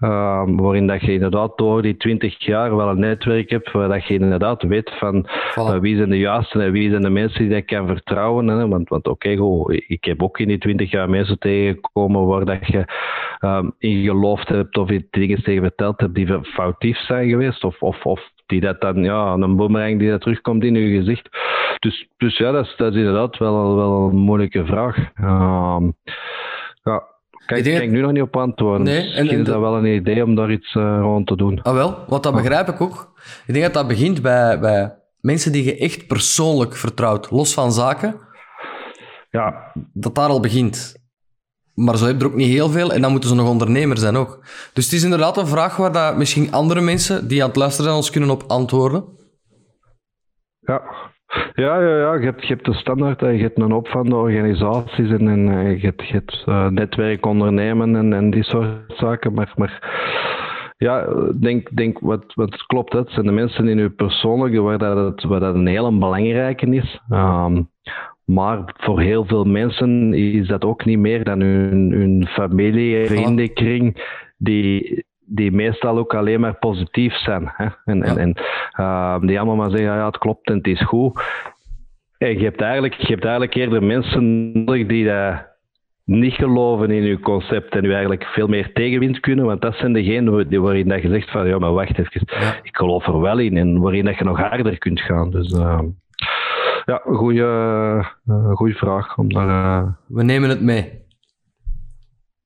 Uh, waarin dat je inderdaad door die twintig jaar wel een netwerk hebt. Waar dat je inderdaad weet van uh, wie zijn de juiste en wie zijn de mensen die je kan vertrouwen. Hè? Want, want oké, okay, ik heb ook in die twintig jaar mensen tegengekomen waar dat je um, in geloofd hebt of je dingen tegen verteld hebt die foutief zijn geweest. Of, of, of die dat dan, ja, een boemerang die dat terugkomt in uw gezicht. Dus, dus ja, dat is, dat is inderdaad wel, wel een moeilijke vraag. Uh, ja, kan ik, denk... nu nog niet op antwoorden. Nee, Misschien en, is dat wel een idee om daar iets uh, rond te doen.
Ah wel, want dat begrijp ik ook. Ik denk dat dat begint bij, bij mensen die je echt persoonlijk vertrouwt, los van zaken.
Ja.
Dat daar al begint. Maar zo heb je er ook niet heel veel en dan moeten ze nog ondernemer zijn ook. Dus het is inderdaad een vraag waar dat misschien andere mensen die aan het luisteren zijn ons kunnen op antwoorden.
Ja, ja, ja, ja. Je, hebt, je hebt de standaard, je hebt een hoop van de organisaties en, eh, je hebt, je uh, netwerk ondernemen en, en die soort zaken. Maar, ja, denk, denk wat, wat klopt, het zijn de mensen in uw persoonlijke waar dat, waar dat een hele belangrijke is. Um, maar voor heel veel mensen is dat ook niet meer dan hun, hun familie, vriendenkring, die, die meestal ook alleen maar positief zijn. Hè? En, en, en uh, die allemaal maar zeggen, ja, het klopt en het is goed. En je hebt eigenlijk, je hebt eigenlijk eerder mensen nodig die dat niet geloven in je concept en u eigenlijk veel meer tegenwind kunnen, want dat zijn degenen waarin dat je zegt van, ja, maar wacht even, ik geloof er wel in en waarin dat je nog harder kunt gaan. Dus... Uh, ja, goede, uh, goede vraag. Om daar, uh...
We nemen het mee.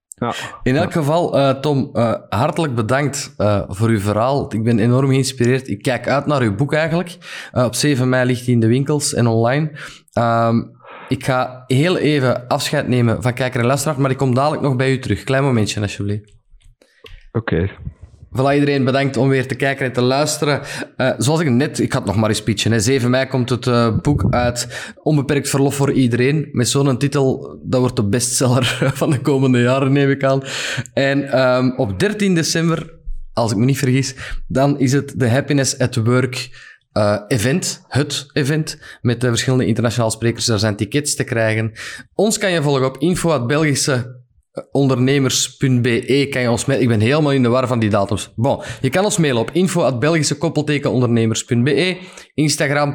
Ja. In elk geval, uh, Tom, hartelijk bedankt voor uw verhaal. Ik ben enorm geïnspireerd. Ik kijk uit naar uw boek eigenlijk. op 7 mei ligt hij in de winkels en online. Ehm, ik ga heel even afscheid nemen van kijker en luisteraar, maar ik kom dadelijk nog bij u terug. Klein momentje, alsjeblieft.
Oké.
Voilà, iedereen bedankt om weer te kijken en te luisteren. Uh, zoals ik net, ik had nog maar eens pitchen. Hè. 7 mei komt het uh, boek uit. Onbeperkt verlof voor iedereen. Met zo'n titel, dat wordt de bestseller van de komende jaren, neem ik aan. En um, op 13 december, als ik me niet vergis, dan is het de Happiness at Work uh, event, het event, met de verschillende internationale sprekers. Daar zijn tickets te krijgen. Ons kan je volgen op info Belgische ondernemers.be kan je ons mailen. Ik ben helemaal in de war van die datums. Bon, je kan ons mailen op info.belgischekoppeltekenondernemers.be, Instagram,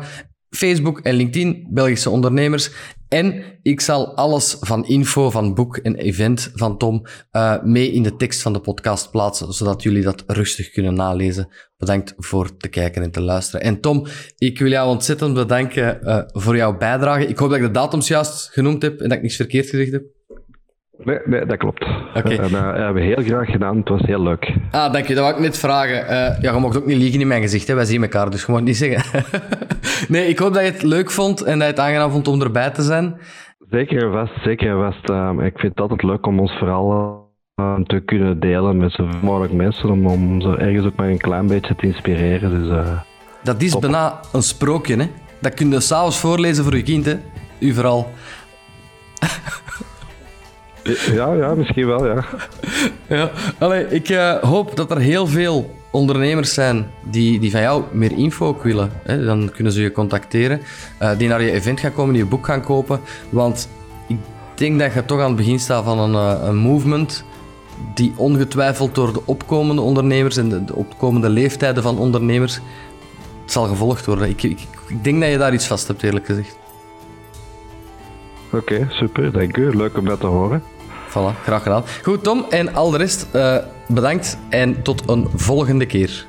Facebook en LinkedIn, Belgische Ondernemers. En ik zal alles van info, van boek en event van Tom uh, mee in de tekst van de podcast plaatsen, zodat jullie dat rustig kunnen nalezen. Bedankt voor te kijken en te luisteren. En Tom, ik wil jou ontzettend bedanken uh, voor jouw bijdrage. Ik hoop dat ik de datums juist genoemd heb en dat ik niks verkeerd gezegd heb.
Nee, nee, dat klopt. Okay. En, uh, hebben we heel graag gedaan. Het was heel leuk.
Ah, dank je. Dat wou ik net vragen. Uh, ja, je mocht ook niet liegen in mijn gezicht. Hè. Wij zien elkaar, dus je mag niet zeggen. nee, ik hoop dat je het leuk vond en dat je het aangenaam vond om erbij te zijn.
Zeker vast, zeker vast. Uh, ik vind het altijd leuk om ons verhaal te kunnen delen met zoveel mogelijk mensen, om, om ze ergens ook maar een klein beetje te inspireren. Dus,
dat is bijna een sprookje, hè? Dat kun je s'avonds voorlezen voor je kind, hè? U vooral.
Ja, ja, misschien wel, ja.
ja. Allee, ik uh, hoop dat er heel veel ondernemers zijn die, die van jou meer info ook willen. Hè? Dan kunnen ze je contacteren. Uh, die naar je event gaan komen, die je boek gaan kopen. Want ik denk dat je toch aan het begin staat van een, uh, een movement die ongetwijfeld door de opkomende ondernemers en de, de opkomende leeftijden van ondernemers zal gevolgd worden. Ik, ik denk dat je daar iets vast hebt, eerlijk gezegd.
Oké, super, dank u. Leuk om dat te horen.
Voilà, graag gedaan. Goed, Tom en al de rest, uh, bedankt en tot een volgende keer.